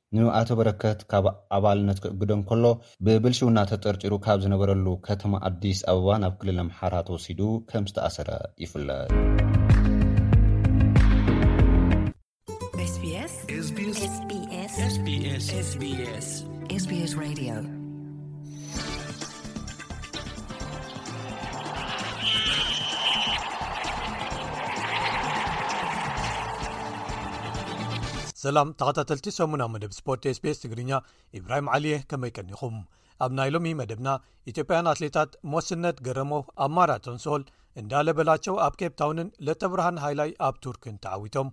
ንኣቶ በረከት ካብ ኣባልነት ክእግዶ እንከሎ፣ ብብልሽውና ተጠርጢሩ ካብ ዝነበረሉ ከተማ ኣዲስ ኣበባ ናብ ክልል ኣምሓራ ተወሲዱ ከም ዝተኣሰረ ይፍለጥ። SBS SBS SBS SBS SBS Radio ሰላም ተኸታተልቲ ሰሙና መደብ ስፖርት ስፔስ ትግርኛ ኢብራሂም ዓሊየ ከመይ ቀኒኹም ኣብ ናይ ሎሚ መደብና ኢትዮጵያን ኣትሌታት ሞስነት ገረሞ ኣብ ማራቶን ሶል እንዳለበላቸው ኣብ ኬፕታውንን ለተብርሃን ሃይላይ ኣብ ቱርክን ተዓዊቶም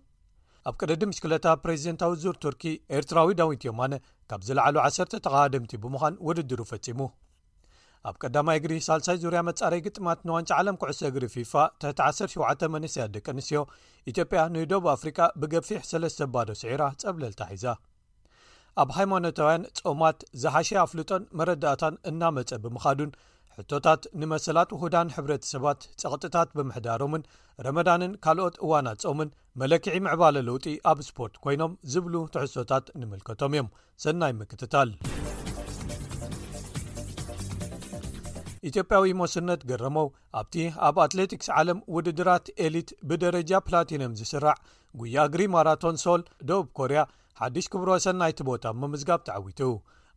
ኣብ ቅደዲ ምሽክለታ ፕሬዚደንታዊ ዙር ቱርኪ ኤርትራዊ ዳዊት ዮማነ ካብ ዝለዓሉ ዓሰርተ ተኻሃደምቲ ብምዃን ውድድሩ ፈጺሙ ኣብ ቀዳማይ እግሪ ሳልሳይ ዙርያ መጻረይ ግጥማት ንዋንጫ ዓለም ኩዕሶ እግሪ ፊፋ ትሕቲ 17 መንስያ ደቂ ኣንስትዮ ኢትዮጵያ ንዶብ ኣፍሪቃ ብገፊሕ ሰለስተ ባዶ ስዒራ ጸብለልታ ሒዛ ኣብ ሃይማኖታውያን ጾማት ዝሓሸ ኣፍልጦን መረዳእታን እናመጸ ብምኻዱን ሕቶታት ንመሰላት ውሁዳን ሕብረተሰባት ጸቕጥታት ብምሕዳሮምን ረመዳንን ካልኦት እዋናት ጾምን መለክዒ ምዕባለ ለውጢ ኣብ ስፖርት ኮይኖም ዝብሉ ትሕሶታት ንምልከቶም እዮም ሰናይ ምክትታል ኢትዮጵያዊ ሞስነት ገረመው ኣብቲ ኣብ ኣትሌቲክስ ዓለም ውድድራት ኤሊት ብደረጃ ፕላቲንም ዝስራዕ ጉያ እግሪ ማራቶን ሶል ደቡብ ኮርያ ሓድሽ ክብረ ወሰን ናይቲ ቦታ ብ ምምዝጋብ ተዓዊቱ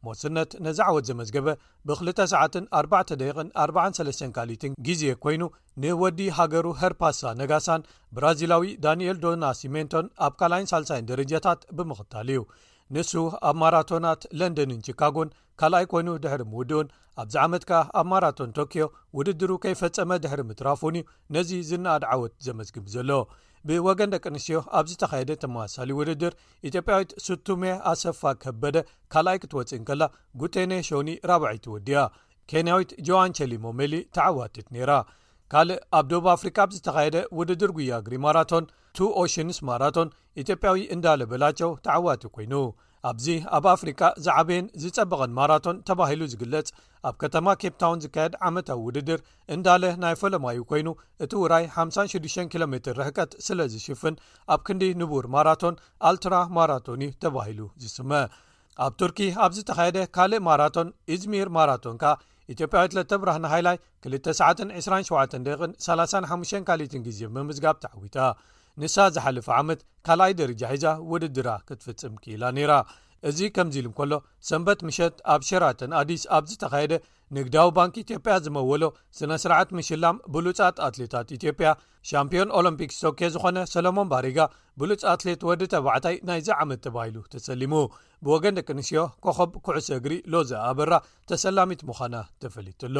ሞስነት ነዚ ዓወት ዘመዝገበ ብ2 ሰዓትን 4 ደቂቕን 43 ካልኢትን ግዜ ኮይኑ ንወዲ ሃገሩ ሀርፓሳ ነጋሳን ብራዚላዊ ዳንኤል ዶና ሲሜንቶን ኣብ ካልይን ሳልሳይን ደረጃታት ብምኽታል እዩ ንሱ ኣብ ማራቶናት ለንደንን ቺካጎን ካልኣይ ኮይኑ ድሕሪ ምውድኡን ኣብዚ ዓመት ከኣ ኣብ ማራቶን ቶክዮ ውድድሩ ከይፈጸመ ድሕሪ ምትራፉን እዩ ነዚ ዝነኣድ ዓወት ዘመዝግብ ዘሎ ብወገን ደቂ ኣንስትዮ ኣብ ዝተኻየደ ተመሳሳሊ ውድድር ኢትዮጵያዊት ስቱሜ ኣሰፋ ከበደ ካልኣይ ክትወፅእ እንከላ ጉቴኔ ሾኒ ራብዐይቲ ወድያ ኬንያዊት ጆዋን ቸሊሞሜሊ ተዓዋትት ነይራ ካልእ ኣብ ደቡብ ኣፍሪካ ብ ዝተኻየደ ውድድር ጉያግሪ ማራቶን ቱ ኦሽንስ ማራቶን ኢትዮጵያዊ እንዳለ በላቸው ተዓዋቲ ኮይኑ። ኣብዚ ኣብ ኣፍሪቃ ዝዓበየን ዝጸበቐን ማራቶን ተባሂሉ ዝግለጽ ኣብ ከተማ ኬፕታውን ዝካየድ ዓመታዊ ውድድር እንዳለ ናይ ፈለማዩ ኮይኑ እቲ ውራይ 56 ኪሎ ሜትር ርሕቀት ስለ ዝሽፍን ኣብ ክንዲ ንቡር ማራቶን ኣልትራ ማራቶን እዩ ተባሂሉ ዝስመ ኣብ ቱርኪ ኣብ ዝተኻየደ ካልእ ማራቶን ኢዝሚር ማራቶን ከኣ ኢትዮጵያዊት ለተብራህና ሃይላይ 2ሸ227 ካሊትን ግዜ ብምዝጋብ ተዓዊታ ንሳ ዝሓለፈ ዓመት ካልኣይ ደረጃ ሒዛ ውድድራ ክትፍጽም ክኢላ ነይራ እዚ ከምዚ ኢሉ እንከሎ ሰንበት ምሸት ኣብ ሸራተን ኣዲስ ኣብ ዝተኻየደ ንግዳዊ ባንኪ ኢትዮጵያ ዝመወሎ ስነ ስርዓት ምሽላም ብሉፃት ኣትሌታት ኢትዮጵያ ሻምፕዮን ኦሎምፒክስ ቶኬ ዝኾነ ሰለሞን ባሪጋ ብሉፅ ኣትሌት ወዲ ተባዕታይ ናይዚ ዓመት ተባሂሉ ተሰሊሙ ብወገን ደቂ ኣንስዮ ኮኸብ ኩዕሶ እግሪ ሎዘ ኣበራ ተሰላሚት ምዃና ተፈሊጡሎ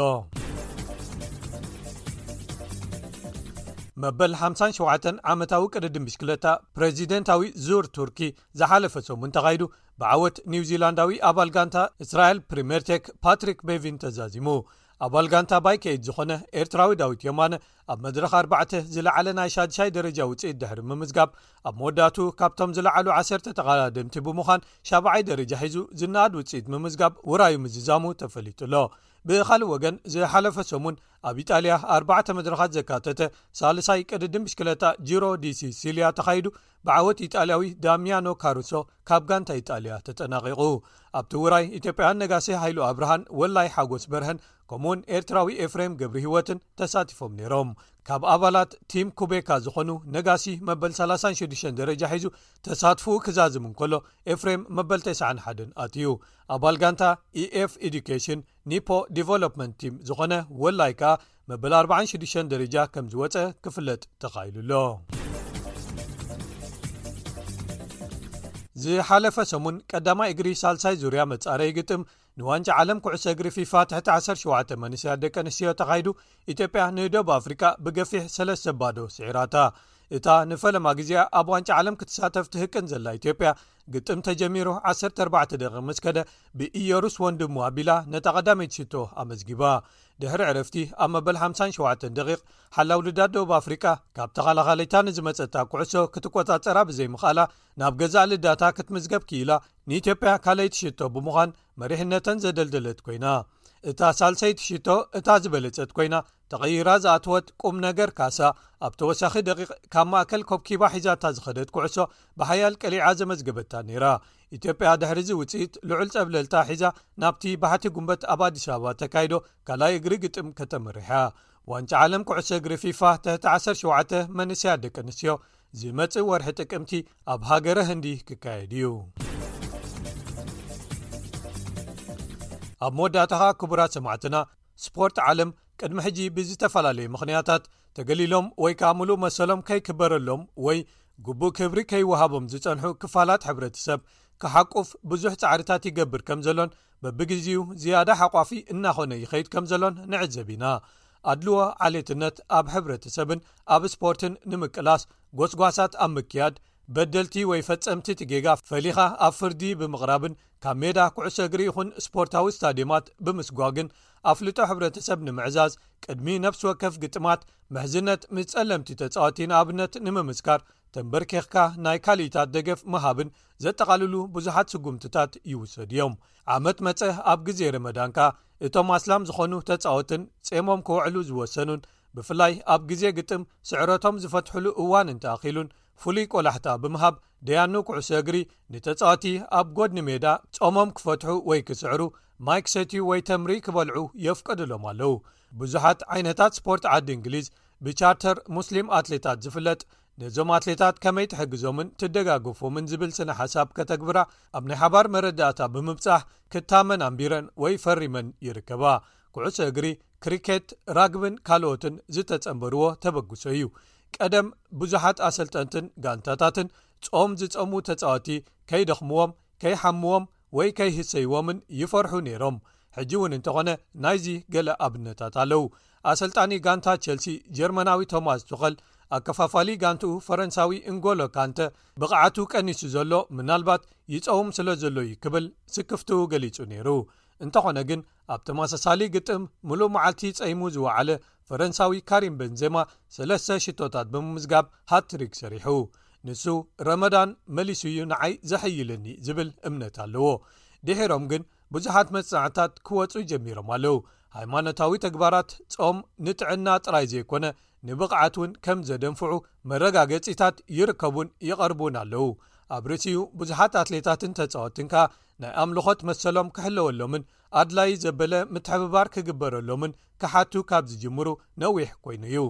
መበል 57 ዓመታዊ ቅድድም ብሽክለታ ፕረዚደንታዊ ዙር ቱርኪ ዝሓለፈ ሰሙን ተኻይዱ ብዓወት ኒው ዚላንዳዊ ኣባል ጋንታ እስራኤል ፕሪምርቴክ ፓትሪክ ቤቪን ተዛዚሙ ኣባል ጋንታ ባይከይድ ዝኾነ ኤርትራዊ ዳዊት ዮማነ ኣብ መድረኽ ኣርባዕተ ዝለዓለ ናይ ሻድሻይ ደረጃ ውፅኢት ድሕሪ ምምዝጋብ ኣብ መወዳእትኡ ካብቶም ዝለዓሉ ዓሰርተ ተቓዳደምቲ ብምዃን ሻብዓይ ደረጃ ሒዙ ዝነኣድ ውፅኢት ምምዝጋብ ውራዩ ምዝዛሙ ተፈሊጡ ኣሎ ብኻልእ ወገን ዝሓለፈ ሰሙን ኣብ ኢጣልያ ኣርባዕተ መድረኻት ዘካተተ ሳልሳይ ቅድድም ብሽክለታ ጂሮ ዲሲሲልያ ተኻይዱ ብዓወት ኢጣልያዊ ዳሚያኖ ካሩሶ ካብ ጋንታ ኢጣልያ ተጠናቂቑ ኣብቲ ውራይ ኢትዮጵያውያን ነጋሴ ሃይሉ ኣብርሃን ወላይ ሓጎስ በርሀን ከምኡውን ኤርትራዊ ኤፍሬም ገብሪ ህይወትን ተሳቲፎም ነይሮም ካብ ኣባላት ቲም ኩቤካ ዝኾኑ ነጋሲ መበል 36 ደረጃ ሒዙ ተሳትፉ ክዛዝም እንከሎ ኤፍሬም መበል 91 ኣትዩ ኣባል ጋንታ ኤኤf ኤዱኬሽን ኒፖ ዲቨሎፕመንት ቲም ዝኾነ ወላይ ከኣ መበል 46 ደረጃ ከም ዝወፀ ክፍለጥ ተኻኢሉ ኣሎ ዝሓለፈ ሰሙን ቀዳማይ እግሪ ሳልሳይ ዙርያ መጻረይ ግጥም ንዋንጫ ዓለም ኩዕሶ እግሪ ፊፋ ትሕቲ ዓሰር ሸተ መንስያት ደቂ ኣንስትዮ ተኻይዱ ኢትዮጵያ ንደብ ኣፍሪቃ ብገፊሕ ሰለስተ ባዶ ስዒራታ እታ ንፈለማ ግዜኣ ኣብ ዋንጫ ዓለም ክትሳተፍ ትህቅን ዘላ ኢትዮጵያ ግጥም ተጀሚሩ 14 ደቂ ምስ ከደ ብኢዮሩስ ወንድሙ ኣቢላ ነታ ቀዳመይቲ ሽቶ ኣመዝጊባ ድሕሪ ዕረፍቲ ኣብ መበል 57 ደቂ ሓላው ልዳት ደቡብ ኣፍሪቃ ካብ ተኸላኻለይታ ንዝመፀታ ኩዕሶ ክትቆፃፀራ ብዘይምኽኣላ ናብ ገዛእ ልዳታ ክትምዝገብ ክኢላ ንኢትዮጵያ ካልኣይቲ ሽቶ ብምዃን መሪሕነተን ዘደልደለት ኮይና እታ ሳልሰይቲ ሽቶ እታ ዝበለጸት ኮይና ተቐይራ ዝኣተወት ቁም ነገር ካሳ ኣብ ተወሳኺ ደቂቕ ካብ ማእከል ኮብኪባ ሒዛታ ዝኸደት ኩዕሶ ብሓያል ቀሊዓ ዘመዝገበታ ነይራ ኢትዮጵያ ድሕሪዚ ውፅኢት ልዑል ፀብለልታ ሒዛ ናብቲ ባሕቲ ጉንበት ኣብ ኣዲስ ኣበባ ተካይዶ ካልይ እግሪ ግጥም ከተመርሐያ ዋንጫ ዓለም ኩዕሶ እግሪ ፊፋ ትሕቲ 17 መንእሰያት ደቂ ኣንስትዮ ዝመጽእ ወርሒ ጥቅምቲ ኣብ ሃገረ ህንዲ ክካየድ እዩ ኣብ መወዳእታኻ ክቡራት ሰማዕትና ስፖርት ዓለም ቅድሚ ሕጂ ብዝተፈላለዩ ምኽንያታት ተገሊሎም ወይ ከዓ ምሉእ መሰሎም ከይክበረሎም ወይ ግቡእ ክብሪ ከይወሃቦም ዝፀንሑ ክፋላት ሕብረተሰብ ክሓቁፍ ብዙሕ ፃዕርታት ይገብር ከም ዘሎን በብግዜኡ ዝያዳ ሓቋፊ እናኾነ ይኸይድ ከም ዘሎን ንዕዘብ ኢና ኣድልዎ ዓሌትነት ኣብ ሕብረተሰብን ኣብ ስፖርትን ንምቅላስ ጎስጓሳት ኣብ ምክያድ በደልቲ ወይ ፈፀምቲ እቲ ጌጋ ፈሊኻ ኣብ ፍርዲ ብምቕራብን ካብ ሜዳ ኩዕሶ እግሪ ይኹን ስፖርታዊ ስታድየማት ብምስጓግን ኣፍልጦ ሕብረተሰብ ንምዕዛዝ ቅድሚ ነብሲ ወከፍ ግጥማት ምሕዝነት ምስ ፀለምቲ ተፃወቲ ንኣብነት ንምምስካር ተንበርኪኽካ ናይ ካልኢታት ደገፍ ምሃብን ዘጠቓልሉ ብዙሓት ስጉምትታት ይውሰዱ እዮም ዓመት መፀ ኣብ ግዜ ረመዳን ከኣ እቶም ኣስላም ዝኾኑ ተፃወትን ጼሞም ክውዕሉ ዝወሰኑን ብፍላይ ኣብ ግዜ ግጥም ስዕረቶም ዝፈትሕሉ እዋን እንተኣኪሉን ፍሉይ ቆላሕታ ብምሃብ ደያኑ ኩዕሶ እግሪ ንተፃወቲ ኣብ ጎድኒ ሜዳ ጾሞም ክፈትሑ ወይ ክስዕሩ ማይክ ሰትዩ ወይ ተምሪ ክበልዑ የፍቀድሎም ኣለው ብዙሓት ዓይነታት ስፖርት ዓዲ እንግሊዝ ብቻርተር ሙስሊም ኣትሌታት ዝፍለጥ ነዞም ኣትሌታት ከመይ ትሕግዞምን ትደጋገፎምን ዝብል ስነ ሓሳብ ከተግብራ ኣብ ናይ ሓባር መረዳእታ ብምብጻሕ ክታመን ኣንቢረን ወይ ፈሪመን ይርከባ ኩዕሶ እግሪ ክሪኬት ራግብን ካልኦትን ዝተጸንበርዎ ተበግሶ እዩ ቀደም ብዙሓት ኣሰልጠንትን ጋንታታትን ጾም ዝጸሙ ተጻወቲ ከይደኽምዎም ከይሓምዎም ወይ ከይህሰይዎምን ይፈርሑ ነይሮም ሕጂ እውን እንተኾነ ናይዚ ገለ ኣብነታት ኣለው ኣሰልጣኒ ጋንታ ቸልሲ ጀርመናዊ ቶማስ ቱኸል ኣከፋፋሊ ጋንትኡ ፈረንሳዊ እንጎሎ ካንተ ብቕዓቱ ቀኒሱ ዘሎ ምናልባት ይፀውም ስለ ዘሎዩ ክብል ስክፍትኡ ገሊፁ ነይሩ እንተኾነ ግን ኣብ ተመሳሳሊ ግጥም ምሉእ መዓልቲ ጸይሙ ዝወዓለ ፈረንሳዊ ካሪም በንዜማ ሰለስተ ሽቶታት ብምምዝጋብ ሃትሪክ ሰሪሑ። ንሱ ረመዳን መሊሱ እዩ ንዓይ ዘሐይለኒ ዝብል እምነት ኣለዎ። ድሒሮም ግን ብዙሓት መጽናዕትታት ክወጹ ጀሚሮም ኣለው። ሃይማኖታዊ ተግባራት ጾም ንጥዕና ጥራይ ዘይኮነ ንብቕዓት እውን ከም ዘደንፍዑ መረጋገጺታት ይርከቡን ይቐርቡን ኣለው። ኣብ ርእሲኡ ብዙሓት ኣትሌታትን ተጻወትትን ከኣ ናይ ኣምልኾት መሰሎም ክሕለወሎምን ኣድላዪ ዘበለ ምትሕብባር ክግበረሎምን ክሓቱ ካብ ዝጅምሩ ነዊሕ ኮይኑ እዩ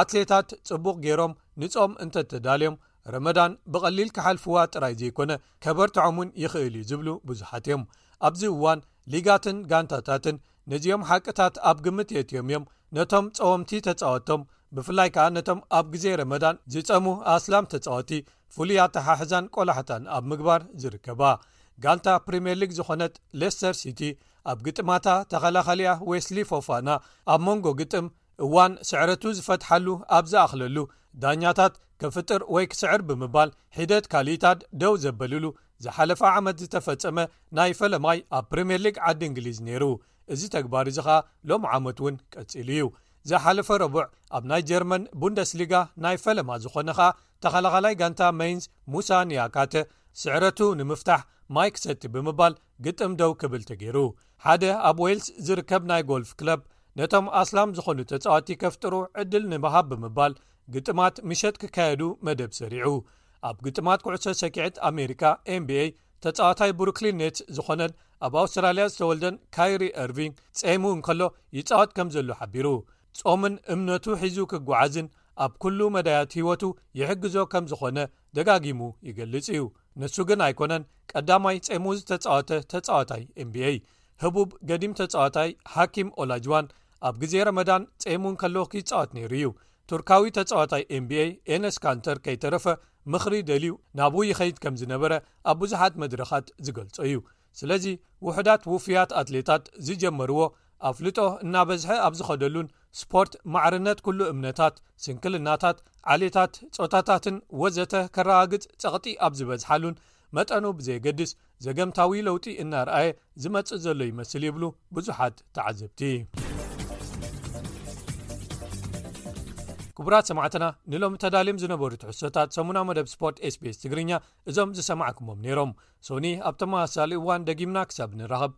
ኣትሌታት ጽቡቕ ገይሮም ንጾም እንተ ተዳልዮም ረመዳን ብቐሊል ክሓልፍዋ ጥራይ ዘይኮነ ከበርትዖም ውን ይኽእል እዩ ዝብሉ ብዙሓት እዮም ኣብዚ እዋን ሊጋትን ጋንታታትን ነዚኦም ሓቅታት ኣብ ግምት የእትዮም እዮም ነቶም ጸወምቲ ተጻወቶም ብፍላይ ከኣ ነቶም ኣብ ግዜ ረመዳን ዝጸሙ ኣስላም ተጻወቲ ፍሉይ ኣተሓሕዛን ቆላሕታን ኣብ ምግባር ዝርከባ ጋንታ ፕሪምየር ሊግ ዝኾነት ሌስተር ሲቲ ኣብ ግጥማታ ተኸላኸሊያ ዌስሊ ፎፋና ኣብ መንጎ ግጥም እዋን ስዕረቱ ዝፈትሓሉ ኣብ ዝኣኽለሉ ዳኛታት ከፍጥር ወይ ክስዕር ብምባል ሒደት ካልኢታድ ደው ዘበልሉ ዝሓለፈ ዓመት ዝተፈጸመ ናይ ፈለማይ ኣብ ፕሪምየር ሊግ ዓዲ እንግሊዝ ነይሩ እዚ ተግባር እዚ ኸኣ ሎም ዓመት እውን ቀጺሉ እዩ ዝሓለፈ ረቡዕ ኣብ ናይ ጀርመን ቡንደስ ሊጋ ናይ ፈለማ ዝኾነ ኸኣ ተኸላኻላይ ጋንታ መይንስ ሙሳ ንያካተ ስዕረቱ ንምፍታሕ ማይክ ሰቲ ብምባል ግጥም ደው ክብል ተገይሩ ሓደ ኣብ ዌልስ ዝርከብ ናይ ጎልፍ ክለብ ነቶም ኣስላም ዝኾኑ ተጻዋቲ ከፍጥሩ ዕድል ንምሃብ ብምባል ግጥማት ምሸጥ ክካየዱ መደብ ሰሪዑ ኣብ ግጥማት ኩዕሶ ሰኪዐት ኣሜሪካ ኤንቢኤ ተጻዋታይ ብሩክሊን ኔት ዝኾነን ኣብ ኣውስትራልያ ዝተወልደን ካይሪ እርቪንግ ጸሙ እንከሎ ይጻወት ከም ዘሉ ሓቢሩ ጾምን እምነቱ ሒዙ ክጓዓዝን ኣብ ኩሉ መዳያት ህይወቱ ይሕግዞ ከም ዝኾነ ደጋጊሙ ይገልጽ እዩ ንሱ ግን ኣይኮነን ቀዳማይ ጸሙ ዝተጻወተ ተጻዋታይ ኤንቢኤ ህቡብ ገዲም ተጻዋታይ ሓኪም ኦላጅዋን ኣብ ግዜ ረመዳን ጸሙ እንከሎ ክይጻወት ነይሩ እዩ ቱርካዊ ተጻዋታይ ኤንቢኤ ኤነስ ካንተር ከይተረፈ ምኽሪ ደልዩ ናብኡ ይኸይድ ከም ዝነበረ ኣብ ብዙሓት መድረኻት ዝገልጾ እዩ ስለዚ ውሑዳት ውፍያት ኣትሌታት ዝጀመርዎ ኣፍልጦ እናበዝሐ ኣብ ዝኸደሉን ስፖርት ማዕርነት ኩሉ እምነታት ስንክልናታት ዓሌታት ጾታታትን ወዘተ ከረጋግጽ ጸቕጢ ኣብ ዝበዝሓሉን መጠኑ ብዘየገድስ ዘገምታዊ ለውጢ እናርኣየ ዝመጽእ ዘሎ ይመስል ይብሉ ብዙሓት ተዓዘብቲ። ክቡራት ሰማዕትና ንሎሚ ተዳልም ዝነበሩ ትሕሶታት ሰሙና መደብ ስፖርት ስቤስ ትግርኛ እዞም ዝሰማዕኩሞም ነይሮም ሶኒ ኣብ ተመሳሳሊ እዋን ደጊምና ክሳብ ንራኸብ